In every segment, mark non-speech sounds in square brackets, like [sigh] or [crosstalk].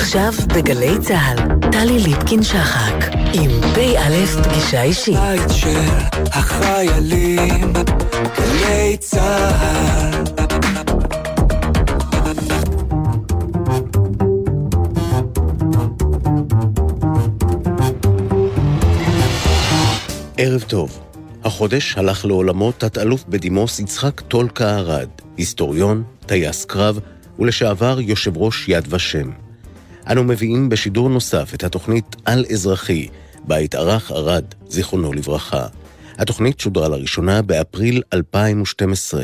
עכשיו בגלי צה"ל, טלי ליפקין-שחק, עם פ"א פגישה אישית. בית של החיילים, גלי צה"ל. ערב טוב. החודש הלך לעולמו תת-אלוף בדימוס יצחק טולקה ארד, היסטוריון, טייס קרב ולשעבר יושב ראש יד ושם. אנו מביאים בשידור נוסף את התוכנית על-אזרחי, בה התארח ארד, זיכרונו לברכה. התוכנית שודרה לראשונה באפריל 2012.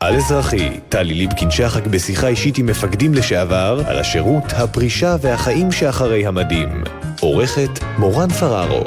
על אזרחי, טלי ליבקין שחק בשיחה אישית עם מפקדים לשעבר על השירות, הפרישה והחיים שאחרי המדים. עורכת מורן פררו.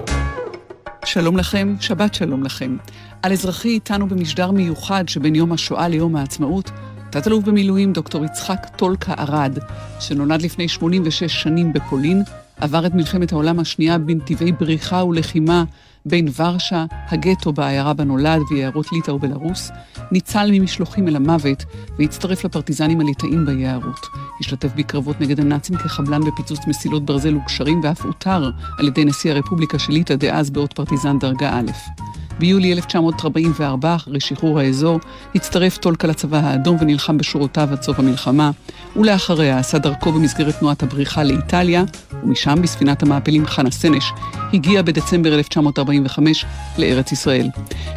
שלום לכם, שבת שלום לכם. על אזרחי איתנו במשדר מיוחד שבין יום השואה ליום העצמאות, תת-אלוף במילואים דוקטור יצחק טולקה ארד, שנולד לפני 86 שנים בפולין, עבר את מלחמת העולם השנייה בנתיבי בריחה ולחימה בין ורשה, הגטו בעיירה בה נולד ויערות ליטא ובלארוס, ניצל ממשלוחים אל המוות והצטרף לפרטיזנים הליטאים ביערות. השתתף בקרבות נגד הנאצים כחבלן בפיצוץ מסילות ברזל וגשרים ואף אותר על ידי נשיא הרפובליקה של ליטא דאז באות פרטיזן דרגה א'. ביולי 1944, אחרי שחרור האזור, הצטרף טולקה לצבא האדום ונלחם בשורותיו עד סוף המלחמה, ולאחריה עשה דרכו במסגרת תנועת הבריחה לאיטליה, ומשם בספינת המעפילים חנה סנש, הגיע בדצמבר 1945 לארץ ישראל.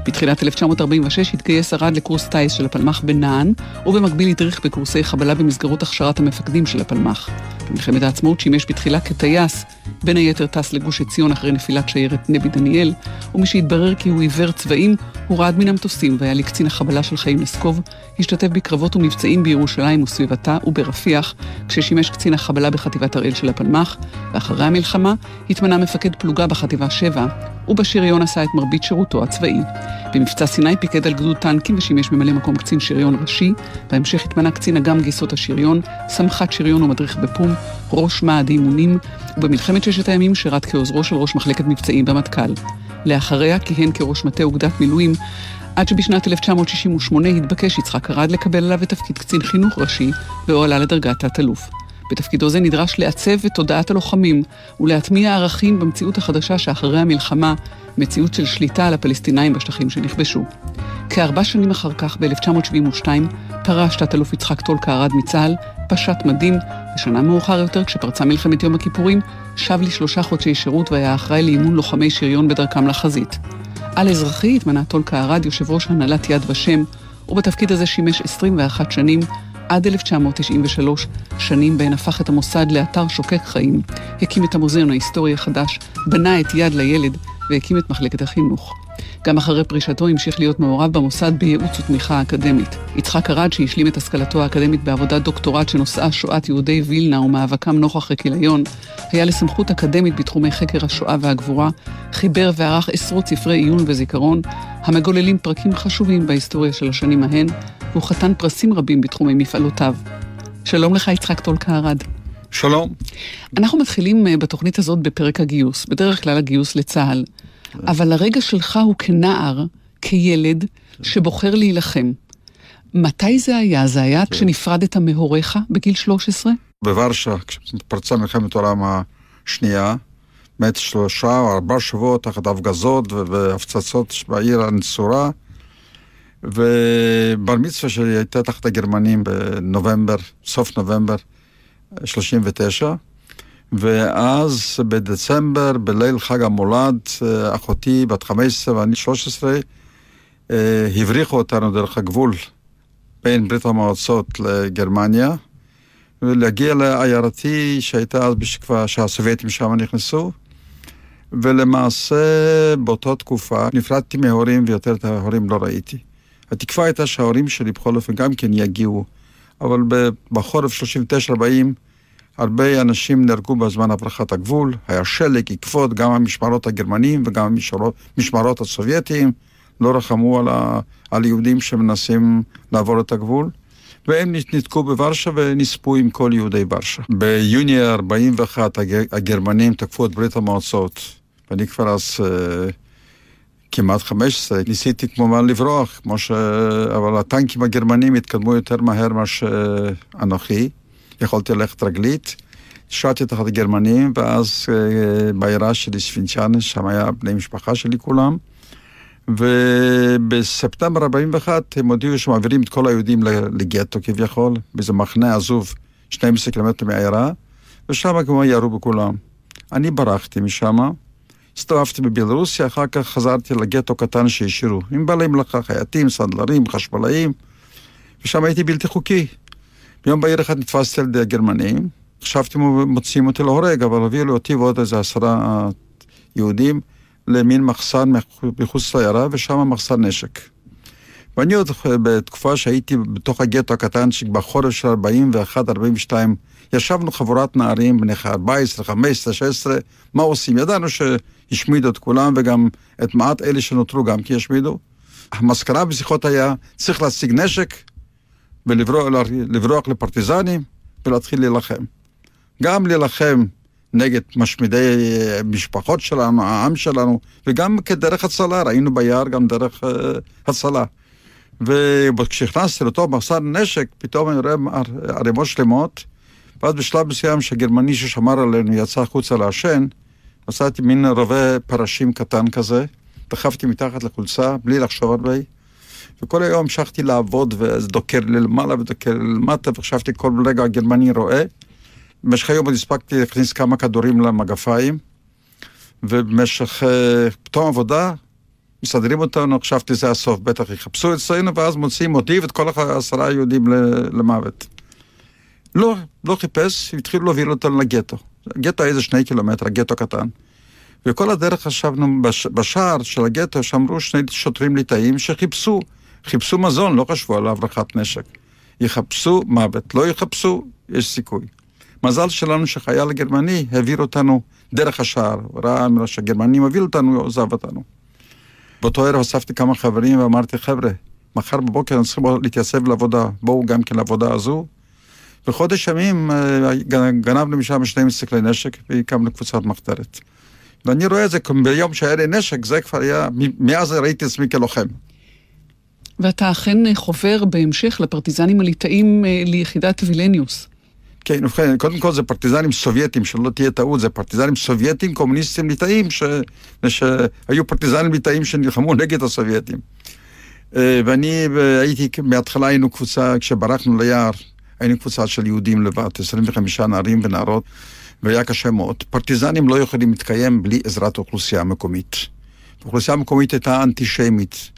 בתחילת 1946 התגייס ארד לקורס טיס של הפלמ"ח בנען, ובמקביל הדריך בקורסי חבלה במסגרות הכשרת המפקדים של הפלמ"ח. במלחמת העצמאות שימש בתחילה כטייס, בין היתר טס לגוש עציון אחרי נפילת שיירת נבי דניאל, ומשהתברר כי הוא עיוור צבעים, הורד מן המטוסים והיה לקצין החבלה של חיים לסקוב, השתתף בקרבות ומבצעים בירושלים וסביבתה וברפיח, כששימש קצין החבלה בחטיבת הראל של הפלמ"ח, ואחרי המלחמה התמנה מפקד פלוגה בחטיבה 7, ובשריון עשה את מרבית שירותו הצבאי. במבצע סיני פיקד על גדוד טנקים ושימש ממלא מקום קצין שריון ראשי, בהמשך התמנה קצין אג"ם גיסות השריון, סמח"ט שריון ומדריך בפום, ראש מעד אימונים, ובמלחמת ששת הימים שירת כעוזרו של ראש מחלקת מבצעים במטכ"ל. לאחריה כיהן כראש מטה אוגדת מילואים, עד שבשנת 1968 התבקש יצחק ארד לקבל עליו את תפקיד קצין חינוך ראשי, והועלה לדרגת תת-אלוף. בתפקידו זה נדרש לעצב את תודעת הלוחמים ולהטמיע ערכים במציאות החדשה שאחרי המלחמה, מציאות של שליטה על הפלסטינאים בשטחים שנכבשו. כארבע שנים אחר כך, ב-1972, פרש תת-אלוף יצחק טולקה ארד מצה"ל, פשט מדים, ושנה מאוחר יותר, כשפרצה מלחמת יום הכיפורים, שב לשלושה חודשי שירות והיה אחראי לאימון לוחמי שריון בדרכם לחזית. על אזרחי התמנה טולקה ארד יושב ראש הנהלת יד ושם, ובתפקיד הזה שימש 21 שנים, עד 1993, שנים בהן הפך את המוסד לאתר שוקק חיים, הקים את המוזיאון ההיסטורי החדש, בנה את יד לילד והקים את מחלקת החינוך. גם אחרי פרישתו המשיך להיות מעורב במוסד בייעוץ ותמיכה אקדמית. יצחק ארד, שהשלים את השכלתו האקדמית בעבודת דוקטורט שנושאה שואת יהודי וילנה ומאבקם נוכח הכיליון, היה לסמכות אקדמית בתחומי חקר השואה והגבורה, חיבר וערך עשרות ספרי עיון וזיכרון, המגוללים פרקים חשובים בהיסטוריה של השנים ההן, והוא חתן פרסים רבים בתחומי מפעלותיו. שלום לך, יצחק טולקה ארד. שלום. אנחנו מתחילים אה, בתוכנית הזאת בפרק הגיוס, בדרך כלל הגיוס לצה"ל. אבל הרגע שלך הוא כנער, כילד, שבוחר להילחם. מתי זה היה? זה היה כן. כשנפרדת מהוריך בגיל 13? בוורשה, כשפרצה מלחמת העולם השנייה, מת שלושה או ארבעה שבועות תחת הפגזות והפצצות בעיר הנצורה, ובר מצווה שלי הייתה תחת הגרמנים בנובמבר, סוף נובמבר 39, ואז בדצמבר, בליל חג המולד, אחותי בת 15 ואני 13, אה, הבריחו אותנו דרך הגבול בין ברית המועצות לגרמניה, ולהגיע לעיירתי שהייתה אז בשכבה שהסובייטים שם נכנסו, ולמעשה באותה תקופה נפרדתי מההורים ויותר את ההורים לא ראיתי. התקווה הייתה שההורים שלי בכל אופן גם כן יגיעו, אבל בחורף 39-40 הרבה אנשים נהרגו בזמן הברחת הגבול, היה שלג, עקבות, גם המשמרות הגרמנים וגם המשמרות, הסובייטיים לא רחמו על, ה, על יהודים שמנסים לעבור את הגבול. והם נתקעו בוורשה ונספו עם כל יהודי ורשה. ביוני 41 הגרמנים תקפו את ברית המועצות, ואני כבר אז uh, כמעט 15, ניסיתי כמובן לברוח, כמו ש... אבל הטנקים הגרמנים התקדמו יותר מהר מאשר אנוכי, יכולתי ללכת רגלית. השארתי תחת הגרמנים, ואז אה, בעירה שלי ספינצ'אנס, שם היה בני משפחה שלי כולם. ובספטמבר 41 הם הודיעו שמעבירים את כל היהודים לגטו כביכול, באיזה מחנה עזוב 12 קילומטר מהעיירה, ושם כמובן ירו בכולם. אני ברחתי משם, הסתובבתי בבלרוסיה, אחר כך חזרתי לגטו קטן שהשאירו, עם בעלי מלאכה, חייטים, סנדלרים, חשמלאים, ושם הייתי בלתי חוקי. ביום בהיר אחד נתפסתי על ידי הגרמנים, חשבתי מוציאים אותי להורג, אבל לי אותי ועוד איזה עשרה יהודים למין מחסן מחוץ לעיירה, ושם מחסן נשק. ואני עוד בתקופה שהייתי בתוך הגטו הקטן, שבחורף של 41-42, ישבנו חבורת נערים בני 14, 15, 16, מה עושים? ידענו שהשמידו את כולם וגם את מעט אלה שנותרו גם כי השמידו. המסקנה בשיחות היה, צריך להשיג נשק ולברוח לפרטיזנים ולהתחיל להילחם. גם להילחם נגד משמידי משפחות שלנו, העם שלנו, וגם כדרך הצלה, ראינו ביער גם דרך uh, הצלה. וכשנכנסתי לאותו מחסן נשק, פתאום אני רואה ערימות שלמות, ואז בשלב מסוים שהגרמני ששמר עלינו יצא החוצה לעשן, מצאתי מין רובה פרשים קטן כזה, דחפתי מתחת לחולצה, בלי לחשוב הרבה, וכל היום המשכתי לעבוד, וזה דוקר לי למעלה ודוקר לי למטה, וחשבתי כל רגע הגרמני רואה. במשך היום עוד הספקתי להכניס כמה כדורים למגפיים, ובמשך פתאום עבודה, מסדרים אותנו, חשבתי זה הסוף, בטח יחפשו אצלנו, ואז מוציאים אותי ואת כל העשרה יהודים למוות. לא, לא חיפש, התחילו להוביל אותנו לגטו. הגטו איזה שני קילומטר, הגטו קטן. וכל הדרך חשבנו, בש, בשער של הגטו, שאמרו שני שוטרים ליטאים שחיפשו, חיפשו מזון, לא חשבו על הברחת נשק. יחפשו מוות, לא יחפשו, יש סיכוי. מזל שלנו שחייל הגרמני העביר אותנו דרך השער, ראה שהגרמני מוביל אותנו, הוא עזב אותנו. באותו ערב אספתי כמה חברים ואמרתי, חבר'ה, מחר בבוקר אנחנו צריכים להתייצב לעבודה, בואו גם כן לעבודה הזו. בחודש ימים אה, גנבנו משם שני מסתכלי נשק והקמנו קבוצת מחתרת. ואני רואה את זה ביום שהיה לי נשק, זה כבר היה, מאז ראיתי עצמי כלוחם. ואתה אכן חובר בהמשך לפרטיזנים הליטאים אה, ליחידת וילניוס. כן, ובכן, קודם כל זה פרטיזנים סובייטים, שלא תהיה טעות, זה פרטיזנים סובייטים, קומוניסטים ליטאים, ש... שהיו פרטיזנים ליטאים שנלחמו נגד הסובייטים. אה, ואני הייתי, מההתחלה היינו קבוצה, כשברחנו ליער, היינו קבוצה של יהודים לבד, 25 נערים ונערות, והיה קשה מאוד. פרטיזנים לא יכולים להתקיים בלי עזרת האוכלוסייה המקומית. האוכלוסייה המקומית הייתה אנטישמית.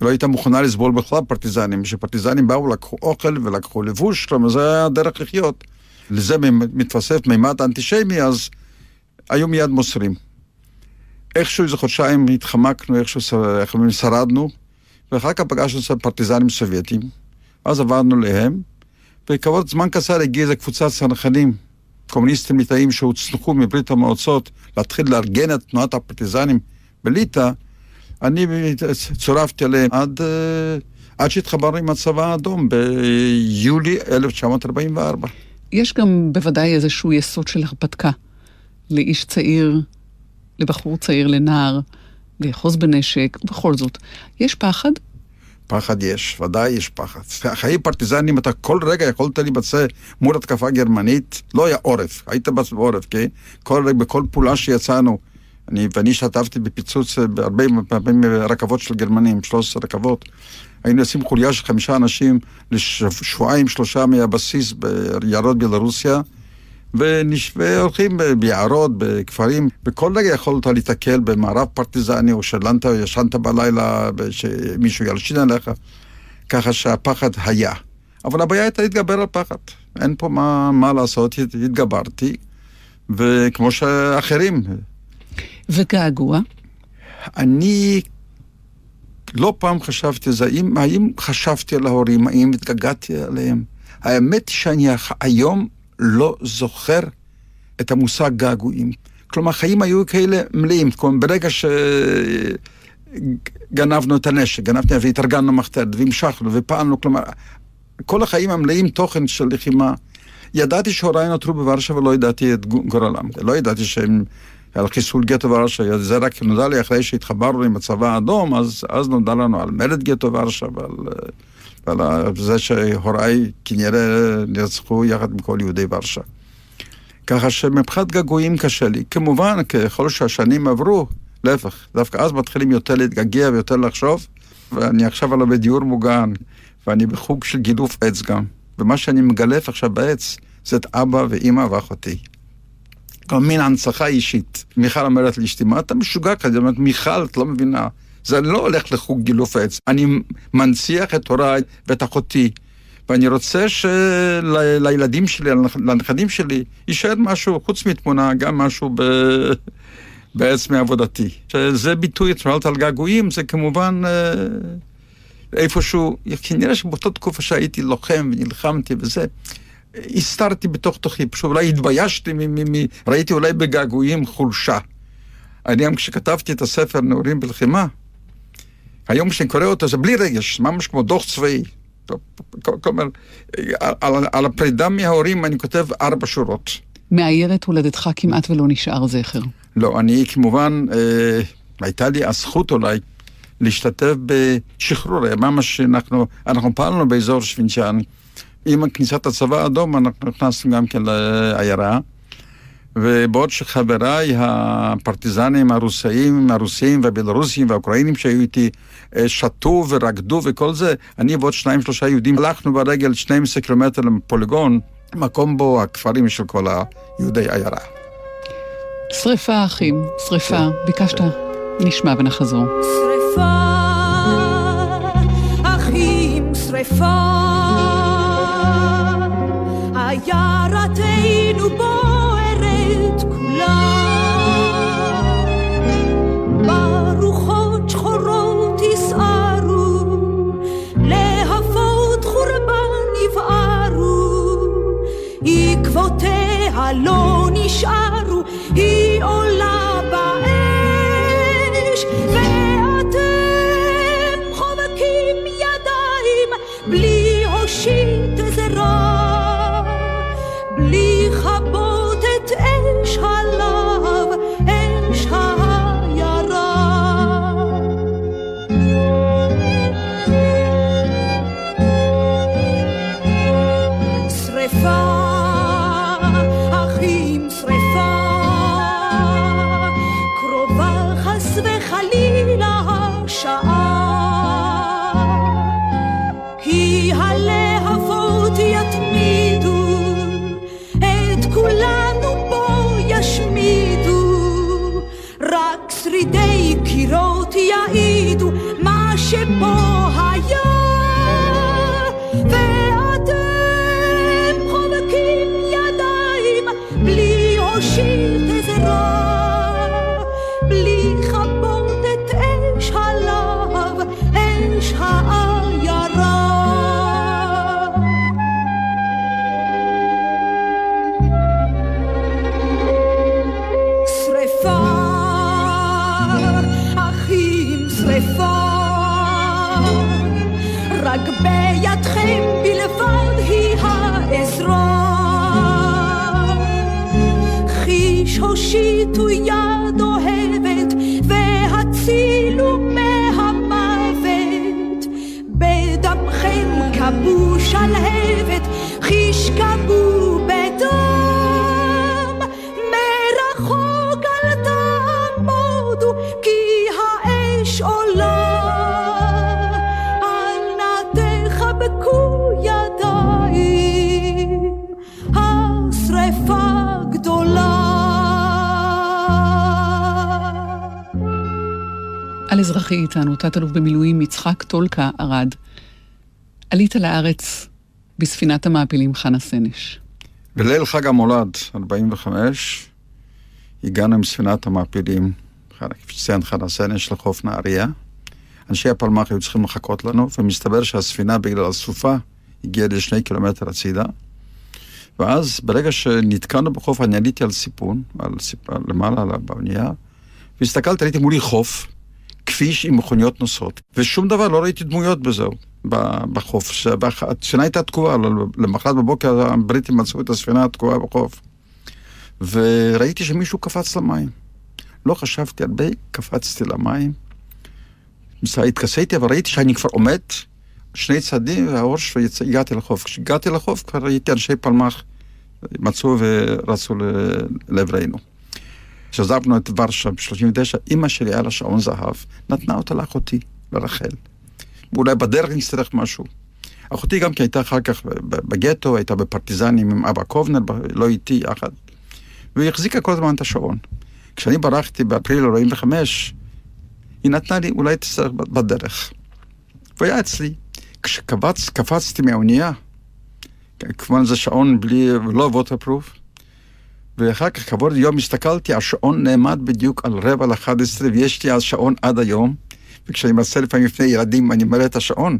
לא הייתה מוכנה לסבול בכלל פרטיזנים, כשפרטיזנים באו, לקחו אוכל ולקחו לבוש, כלומר זה היה הדרך לחיות. לזה מתווסף מימד אנטישמי, אז היו מיד מוסרים. איכשהו איזה חודשיים התחמקנו, איכשהו שרדנו, ואחר כך פגשנו פרטיזנים סובייטים, אז עברנו להם, וכעבור זמן קצר הגיעה איזה קבוצת צנחנים, קומוניסטים ליטאים שהוצנחו מברית המועצות, להתחיל לארגן את תנועת הפרטיזנים בליטא, אני צורפתי עליהם עד, אה, עד שהתחברנו עם הצבא האדום ביולי 1944. יש גם בוודאי איזשהו יסוד של הרפתקה לאיש צעיר, לבחור צעיר, לנער, לאחוז בנשק, ובכל זאת, יש פחד? פחד יש, ודאי יש פחד. חיי פרטיזנים, אתה כל רגע יכולת להימצא מול התקפה גרמנית, לא היה עורף, היית בעורף, כן? כל, בכל פעולה שיצאנו, אני, ואני השתתפתי בפיצוץ בהרבה פעמים רכבות של גרמנים, 13 רכבות. היינו יוצאים חוליה של חמישה אנשים לשבועיים, שלושה מהבסיס ביערות בלרוסיה, והולכים ביערות, בכפרים, וכל רגע יכולת להתקל במערב פרטיזני, או שלנת, או ישנת בלילה, שמישהו ילשין עליך, ככה שהפחד היה. אבל הבעיה הייתה להתגבר על פחד. אין פה מה, מה לעשות, התגברתי, וכמו שאחרים. וגעגוע? אני לא פעם חשבתי על זה, האם, האם חשבתי על ההורים, האם התגעגעתי עליהם. האמת שאני היום לא זוכר את המושג געגועים. כלומר, החיים היו כאלה מלאים. כלומר, ברגע שגנבנו את הנשק, גנבנו והתארגנו מחתרת, והמשכנו ופעלנו, כלומר, כל החיים המלאים תוכן של לחימה. ידעתי שהוריי נותרו בוורשה ולא ידעתי את גורלם. לא ידעתי שהם על חיסול גטו ורשה, זה רק נודע לי אחרי שהתחברנו עם הצבא האדום, אז, אז נודע לנו על מרד גטו ורשה ועל, ועל זה שהוריי כנראה נרצחו יחד עם כל יהודי ורשה. ככה שמבחינת געגועים קשה לי. כמובן, ככל שהשנים עברו, להפך, דווקא אז מתחילים יותר להתגעגע ויותר לחשוב, ואני עכשיו עלה בדיור מוגן, ואני בחוג של גילוף עץ גם, ומה שאני מגלף עכשיו בעץ, זה את אבא ואימא ואחותי. כל מין הנצחה אישית. מיכל אומרת לאשתי, מה אתה משוגע כזה? אומרת, מיכל, את לא מבינה. זה לא הולך לחוג גילוף עץ. אני מנציח את הוריי ואת אחותי. ואני רוצה שלילדים שלי, לנכדים שלי, יישאר משהו, חוץ מתמונה, גם משהו ב... בעץ מעבודתי. שזה ביטוי, את על געגועים, זה כמובן אה, איפשהו, כנראה שבאותה תקופה שהייתי לוחם ונלחמתי וזה, הסתרתי בתוך תוכי, פשוט אולי התביישתי, מ- מ- מ- ראיתי אולי בגעגועים חולשה. אני גם כשכתבתי את הספר נעורים בלחימה, היום כשאני קורא אותו זה בלי רגש, ממש כמו דוח צבאי. כלומר, על, על, הפרידה מההורים אני כותב ארבע שורות. מעיירת הולדתך כמעט ולא נשאר זכר. לא, אני כמובן, אה, הייתה לי הזכות אולי להשתתף בשחרור, ממש אנחנו, אנחנו פעלנו באזור שווינצ'אן. עם כניסת הצבא האדום אנחנו נכנסנו גם כן לעיירה. ובעוד שחבריי הפרטיזנים הרוסאים, הרוסים והבלרוסים והאוקראינים שהיו איתי אה, שתו ורקדו וכל זה, אני ועוד שניים שלושה יהודים הלכנו ברגל 12 קילומטר לפוליגון, מקום בו הכפרים של כל היהודי עיירה. שריפה, אחים, שריפה. כן. ביקשת, נשמע ונחזור. שריפה, אחים, שריפה, עיירתנו לא נשארו, היא עולה באש, ואתם חובקים ידיים בלי הושיט עזרה, בלי כבות את אש הלהב, אזרחי איתנו, תת-אלוף במילואים יצחק טולקה ארד. עלית לארץ בספינת המעפילים חנה סנש. בליל חג המולד, 45, הגענו עם ספינת המעפילים, כפי שציין חנה סנש, לחוף נהריה. אנשי הפלמ"ח היו צריכים לחכות לנו, ומסתבר שהספינה בגלל הסופה הגיעה לשני קילומטר הצידה. ואז ברגע שנתקענו בחוף, אני עליתי על סיפון, על סיפ... למעלה, על באונייה, והסתכלתי, ראיתי מולי חוף, כביש עם מכוניות נוסעות, ושום דבר, לא ראיתי דמויות בזהו, ב- בחוף. הספינה הייתה תקועה, למחרת בבוקר הבריטים מצאו את הספינה התקועה בחוף. וראיתי שמישהו קפץ למים. לא חשבתי הרבה, קפצתי למים. התכסיתי, אבל ראיתי שאני כבר עומד שני צעדים והראש והגעתי לחוף. כשהגעתי לחוף כבר ראיתי אנשי פלמ"ח מצאו ורצו לעברנו. כשעזבנו את ורשה ב-39, אימא שלי היה לה שעון זהב, נתנה אותה לאחותי, לרחל. ואולי בדרך נצטרך משהו. אחותי גם כי הייתה אחר כך בגטו, הייתה בפרטיזנים עם אבא קובנר, לא איתי יחד. והיא החזיקה כל הזמן את השעון. כשאני ברחתי באפריל 45, היא נתנה לי, אולי תצטרך בדרך. והיה אצלי. כשקפצתי מהאונייה, כמובן זה שעון בלי, לא ווטרפרוף, ואחר כך כבוד יום הסתכלתי, השעון נעמד בדיוק על רבע לאחד עשרה, ויש לי אז שעון עד היום, וכשאני מנסה לפעמים לפני ילדים, אני מראה את השעון.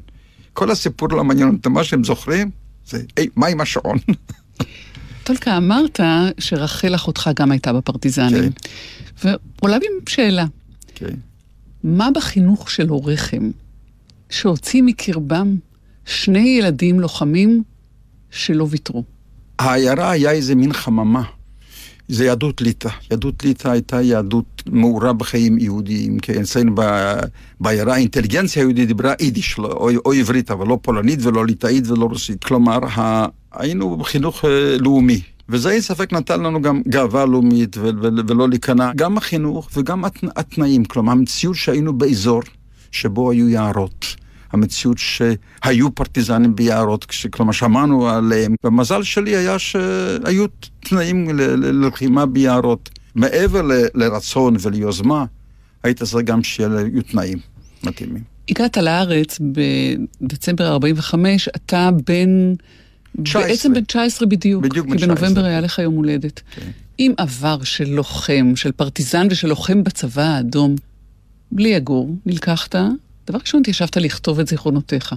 כל הסיפור לא מעניין אותם, מה שהם זוכרים, זה, היי, מה עם השעון? [laughs] טולקה, אמרת שרחל אחותך גם הייתה בפרטיזנים. כן. ועולה בי שאלה. כן. מה בחינוך של הוריכם שהוציא מקרבם שני ילדים לוחמים שלא ויתרו? העיירה היה איזה מין חממה. זה יהדות ליטא. יהדות ליטא הייתה יהדות מעורה בחיים יהודיים, כי אצלנו בעיירה האינטליגנציה היהודית דיברה יידיש, לא, או, או עברית, אבל לא פולנית ולא ליטאית ולא רוסית. כלומר, ה... היינו בחינוך אה, לאומי. וזה אין ספק נתן לנו גם גאווה לאומית ו- ו- ולא להיכנע. גם החינוך וגם התנאים, כלומר המציאות שהיינו באזור שבו היו יערות. המציאות שהיו פרטיזנים ביערות, כלומר שמענו עליהם. והמזל שלי היה שהיו תנאים ללחימה ביערות. מעבר ל- לרצון וליוזמה, היית צריך גם שיהיו תנאים מתאימים. הגעת לארץ בדצמבר 45, אתה בן... 19. בעצם בן 19 בדיוק. בדיוק בן 19. כי בנובמבר היה לך יום הולדת. כן. עם עבר של לוחם, של פרטיזן ושל לוחם בצבא האדום, בלי יגור, נלקחת, דבר ראשון התיישבת לכתוב את זיכרונותיך.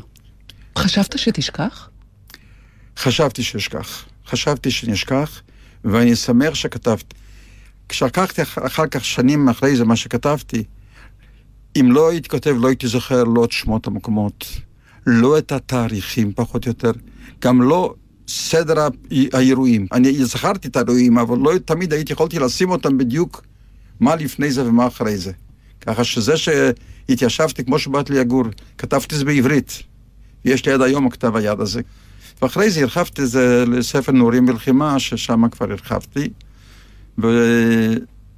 חשבת שתשכח? חשבתי שאשכח. חשבתי שנשכח, ואני שמח שכתבתי. כשלקחתי אחר כך, שנים אחרי זה, מה שכתבתי, אם לא הייתי כותב, לא הייתי זוכר לא את שמות המקומות, לא את התאריכים, פחות או יותר, גם לא סדר האירועים. אני זכרתי את האירועים, אבל לא תמיד הייתי יכולתי לשים אותם בדיוק מה לפני זה ומה אחרי זה. ככה שזה שהתיישבתי כמו שבאת לי לגור, כתבתי את זה בעברית. יש לי עד היום הכתב היד הזה. ואחרי זה הרחבתי את זה לספר נעורים בלחימה, ששם כבר הרחבתי. ו...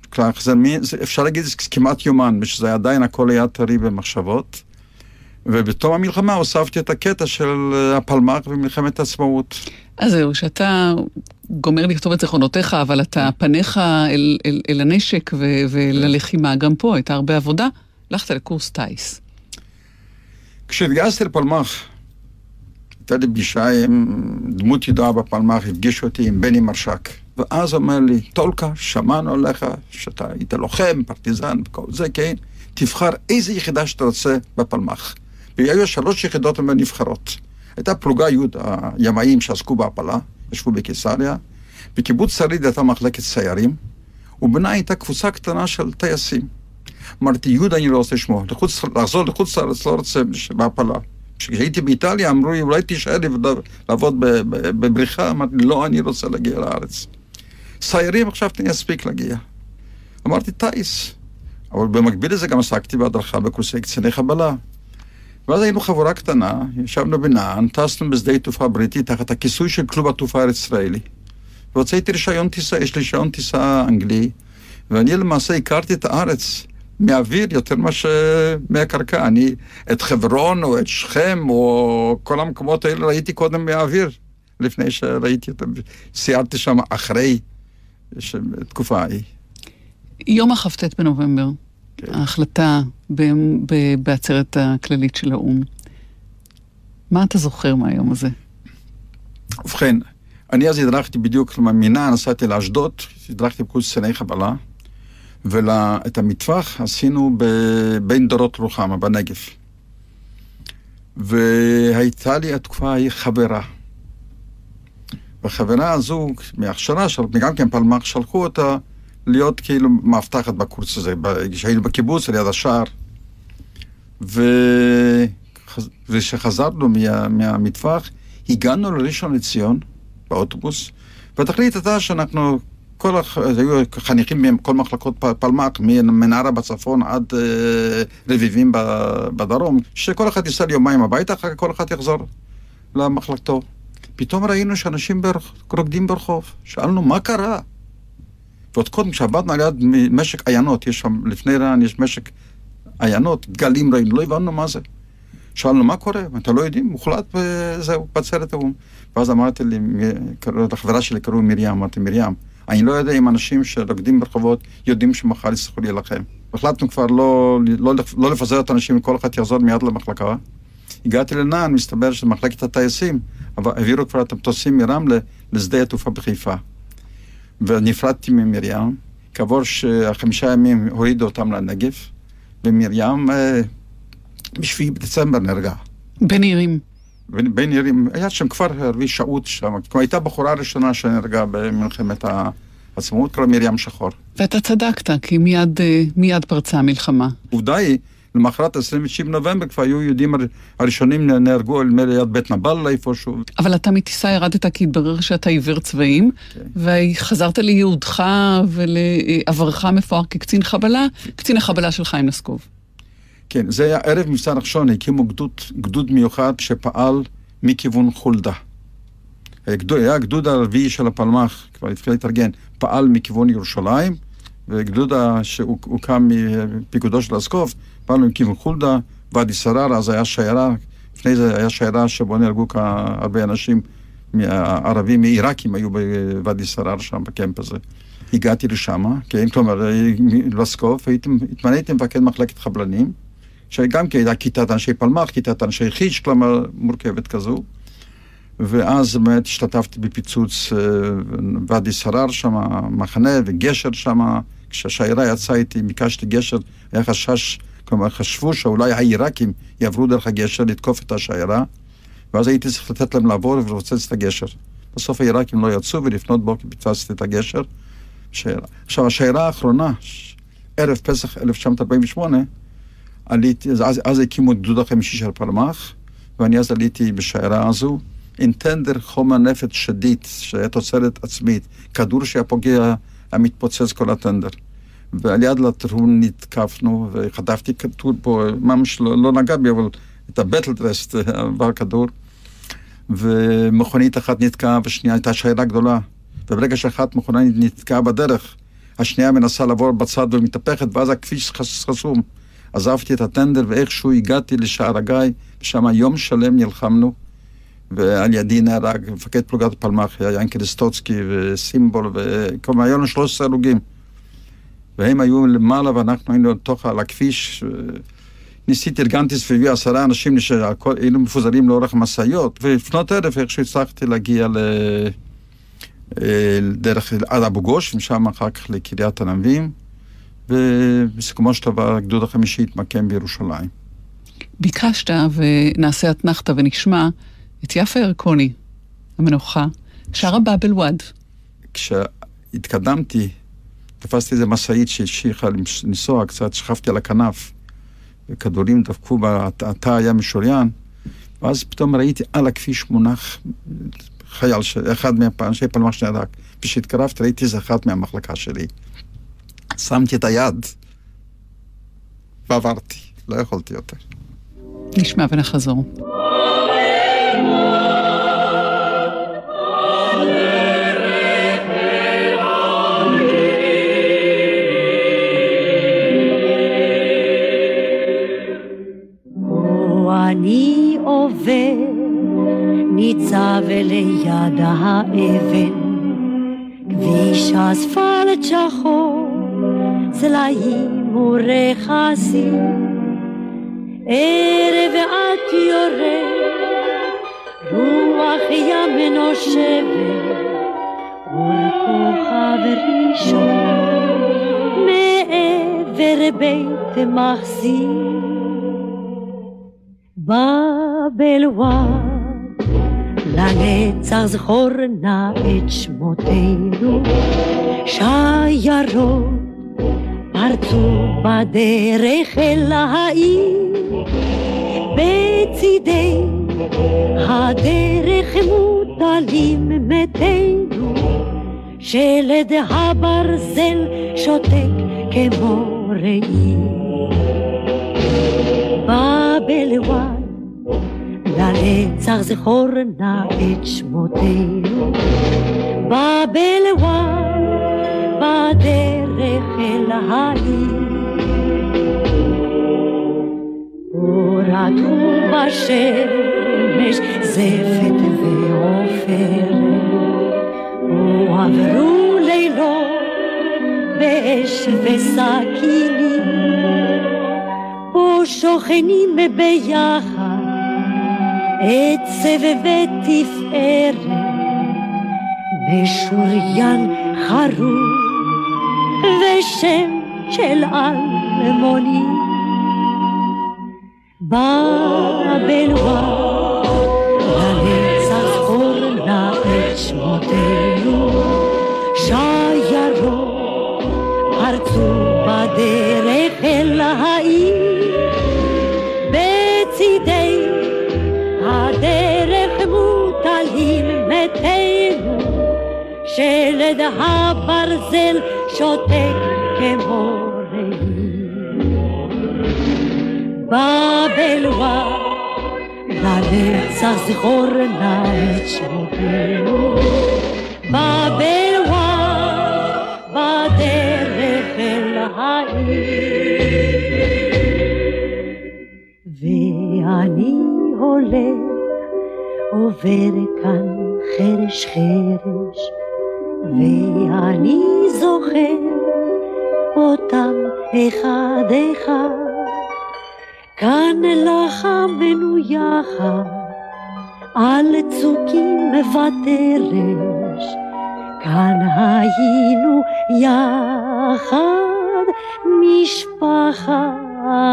כלומר, זה, אפשר להגיד זה כמעט יומן, שזה עדיין הכל היה טרי במחשבות. ובתום המלחמה הוספתי את הקטע של הפלמ"ח ומלחמת העצמאות. אז זהו, שאתה גומר לכתוב את זיכרונותיך, אבל אתה פניך אל, אל, אל הנשק ו, וללחימה, גם פה הייתה הרבה עבודה, הלכת לקורס טיס. כשהתגייסתי לפלמ"ח, הייתה לי פגישה עם דמות ידועה בפלמ"ח, הפגיש אותי עם בני מרשק. ואז אומר לי, טולקה, שמענו עליך שאתה היית לוחם, פרטיזן, וכל זה, כן, תבחר איזה יחידה שאתה רוצה בפלמ"ח. והיו שלוש יחידות נבחרות. הייתה פלוגה י' הימאים שעסקו בהפלה, ישבו בקיסריה, בקיבוץ שריד הייתה מחלקת סיירים, ובנה הייתה קבוצה קטנה של טייסים. אמרתי, יהודה אני לא רוצה לשמוע, לחוץ, לחזור לחוץ לארץ לא רוצה בהפלה. כשהייתי באיטליה אמרו לי, אולי תישאר לעבוד בבריחה, אמרתי, לא, אני רוצה להגיע לארץ. סיירים, חשבתי, אני אספיק להגיע. אמרתי, טייס. אבל במקביל לזה גם עסקתי בהדרכה בקורסי קציני חבלה. ואז היינו חבורה קטנה, ישבנו בנען, טסנו בשדה תעופה בריטי תחת הכיסוי של כלוב התעופה הישראלי. והוצאתי רישיון טיסה, יש לי רישיון טיסה אנגלי, ואני למעשה הכרתי את הארץ מהאוויר יותר מאשר מהקרקע. אני את חברון או את שכם או כל המקומות האלה ראיתי קודם מהאוויר, לפני שראיתי אותם, סיירתי שם אחרי התקופה ההיא. יום הכ"ט בנובמבר. כן. ההחלטה בעצרת הכללית של האו"ם. מה אתה זוכר מהיום הזה? ובכן, אני אז הדרכתי בדיוק, כלומר, מינה נסעתי לאשדוד, הדרכתי בקורס קציני חבלה, ואת המטווח עשינו בין דורות רוחמה, בנגב. והייתה לי התקופה ההיא חברה. והחברה הזו, מהכשרה שלו, גם כן פלמ"ח, שלחו אותה להיות כאילו מאבטחת בקורס הזה, כשהיינו בקיבוץ, ליד השער. ו... וכשחזרנו מה... מהמטווח, הגענו לראשון לציון באוטובוס, והתכלית הייתה שאנחנו כל הח... היו חניכים מכל מחלקות פלמ"ח, מנערה בצפון עד אה, רביבים בדרום, שכל אחד ייסע ליומיים הביתה, אחר כך כל אחד יחזור למחלקתו. פתאום ראינו שאנשים ברח... רוקדים ברחוב. שאלנו, מה קרה? ועוד קודם, כשעבדנו על יד משק עיינות, יש שם, לפני רען יש משק עיינות, גלים ראינו, לא הבנו מה זה. שאלנו, מה קורה? אתם לא יודעים, מוחלט וזהו, בעצרת האו"ם. ואז אמרתי לי, לחברה שלי קראו מרים, אמרתי, מרים, אני לא יודע אם אנשים שרוקדים ברחובות יודעים שמחר יצטרכו להילחם. החלטנו כבר לא, לא, לא לפזר את האנשים, כל אחד יחזור מיד למחלקה. הגעתי לנען, מסתבר שמחלקת הטייסים, אבל העבירו כבר את המטוסים מרמלה לשדה התעופה בחיפה. ונפרדתי ממרים, כעבור חמישה ימים הורידו אותם לנגב, ומרים אה, בשביעי בדצמבר נהרגה. בן עירים. בין עירים, היה שם כפר ערבי שעוט שם, כלומר הייתה בחורה ראשונה שנהרגה במלחמת העצמאות, קוראים מרים שחור. ואתה צדקת, כי מיד, אה, מיד פרצה המלחמה. עובדה היא, למחרת 29 בנובמבר כבר היו יהודים הר- הראשונים נהרגו לי ליד בית נבלה איפשהו. אבל אתה מטיסה ירדת כי התברר שאתה עיוור צבעים, וחזרת לייעודך ולעברך המפואר כקצין חבלה, קצין החבלה של חיים לסקוב. כן, זה היה ערב מבצע נחשון, הקימו גדוד, גדוד מיוחד שפעל מכיוון חולדה. הגדוד, היה הגדוד הרביעי של הפלמ"ח, כבר התחיל להתארגן, פעל מכיוון ירושלים, וגדוד שהוקם מפיקודו של אסקוף, פעל מכיוון חולדה, ואדי סרר, אז היה שיירה, לפני זה היה שיירה שבו נהרגו הרבה אנשים, ערבים מעיראקים היו בוואדי סרר שם, בקמפ הזה. הגעתי לשם, כן, כלומר, לסקוף, הייתי- התמניתי מפקד מחלקת חבלנים, שגם כן הייתה כיתת אנשי פלמ"ח, כיתת אנשי חיש, כלומר, מורכבת כזו. ואז באמת השתתפתי בפיצוץ אה, ואדי סרר שם, מחנה וגשר שם. כשהשיירה יצאה איתי, ביקשתי גשר, היה חשש, כלומר חשבו שאולי העיראקים יעברו דרך הגשר לתקוף את השיירה, ואז הייתי צריך לתת להם לעבור ולפוצץ את הגשר. בסוף העיראקים לא יצאו, ולפנות בוקר פיצצתי את הגשר. שיירה. עכשיו, השיירה האחרונה, ערב פסח 1948, עליתי, אז, אז, אז הקימו את גדוד החמישי של פלמ"ח, ואני אז עליתי בשיירה הזו, עם טנדר חומר נפץ שדיד, שהיה תוצרת עצמית, כדור שהיה פוגע, היה מתפוצץ כל הטנדר. ועל יד לטרון נתקפנו, וחטפתי כדור פה, ממש לא, לא נגע בי, אבל את הבטלדרסט עבר כדור. ומכונית אחת נתקעה, ושנייה הייתה שיירה גדולה. וברגע שאחת מכונית נתקעה בדרך, השנייה מנסה לעבור בצד ומתהפכת, ואז הכביש חס- חסום. עזבתי את הטנדר, ואיכשהו הגעתי לשער הגיא, ושם יום שלם נלחמנו. ועל ידי נהרג מפקד פלוגת פלמ"ח, היה ינקי סטוצקי וסימבול, וכלומר, היו לנו 13 הרוגים. והם היו למעלה ואנחנו היינו לתוך, על הכביש. ניסיתי, ארגנתי סביבי עשרה אנשים, שהכל- היינו מפוזרים לאורך המשאיות, ולפנות ערב איכשהו הצלחתי להגיע ל... אה, דרך עד אבו גוש, ומשם אחר כך לקריית ענבים, ובסיכומו של דבר הגדוד החמישי התמקם בירושלים. ביקשת, ונעשה אתנחתא ונשמע, את יפה ירקוני, המנוחה, שרה באבל וואד. כשהתקדמתי, תפסתי איזה משאית שהמשיכה לנסוע קצת, שכבתי על הכנף, וכדורים דפקו, בה, התא היה משוריין, ואז פתאום ראיתי על הכביש מונח חייל, אחד מאנשי פלמ"ח שנהרג. כשהתקרבתי ראיתי איזה אחת מהמחלקה שלי. שמתי את היד ועברתי, לא יכולתי יותר. נשמע ונחזור. אני עובר, ניצב ליד האבן, כביש אספלט שחור, סלעים ורכסים, ערב ואת יורד, רוח ים נושבת, אור ראשון, מעבר בית מחסים. בבלוואד, לנצח זכור נא את שמותינו, שיירות פרצו בדרך אל העיר, בצידי הדרך מוטלים מתינו, שלד הברזל שותק כמו ראי. בבלוואן, לנצח זכור נא את שמותינו. בבלוואן, בדרך אל העיר. הוא בשמש, זפת ועופרת. עברו לילות באש וסכינים, פה שוכנים ביחד עצב ותפארת, משוריין חרוב ושם של אלמוני. בבלווה לנצח זכור נא את שמותינו, שיירות פרצו בדרך אל העיר, בצידי הדרך מוטלים מתינו, שלד הברזל שותק כמו ראי. בבלווה לנצח זכור נא את שמותינו. בבלווה בדרך אל העיר. ואני הולך עובר כאן חרש חרש, ואני זוכר אותם אחד אחד. כאן לחמנו יחד, על צוקים ותרש, כאן היינו יחד, משפחה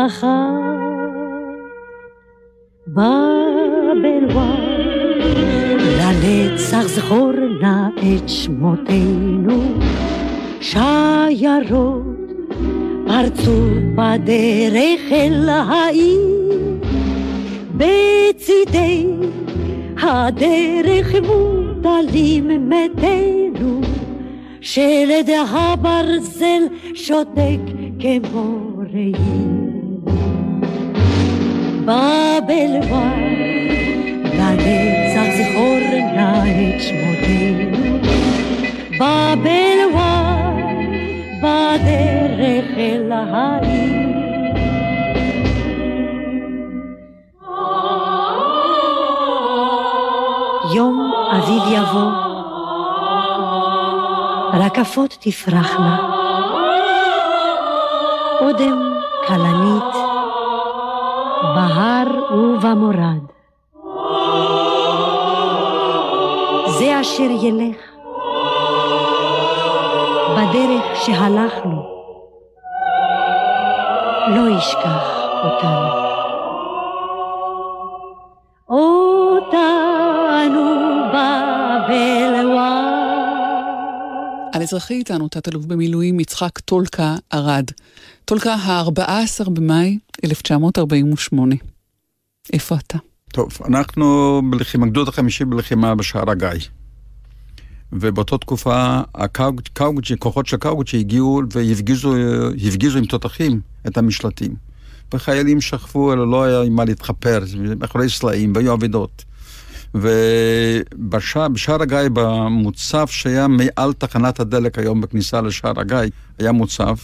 אחת. בבלוואן, לנצח זכור נא את שמותינו, שיירות פרצו בדרך אל העיר, בצידי הדרך מוטלים מתינו, שלד הברזל שותק כמו ראי. בבלוואן, לנצח זכור נא את שמותינו, בבלוואן, בדרך אל העיר. יום אביב יבוא, רקפות תפרחנה, אודם כלנית, בהר ובמורד. אשר ילך בדרך שהלכנו, לא ישכח אותנו. על אזרחי איתנו תת-אלוף במילואים יצחק טולקה ארד. טולקה, ה-14 במאי 1948. איפה אתה? טוב, אנחנו בלחימה, גדוד החמישי בלחימה בשער הגיא. ובאותה תקופה הקאוג'י, כוחות של קאוג'י הגיעו והפגיזו הפגיזו עם תותחים את המשלטים. וחיילים שכבו, אלא לא היה עם מה להתחפר, מאחורי סלעים, והיו אבדות. ובשער הגיא, במוצב שהיה מעל תחנת הדלק היום בכניסה לשער הגיא, היה מוצב.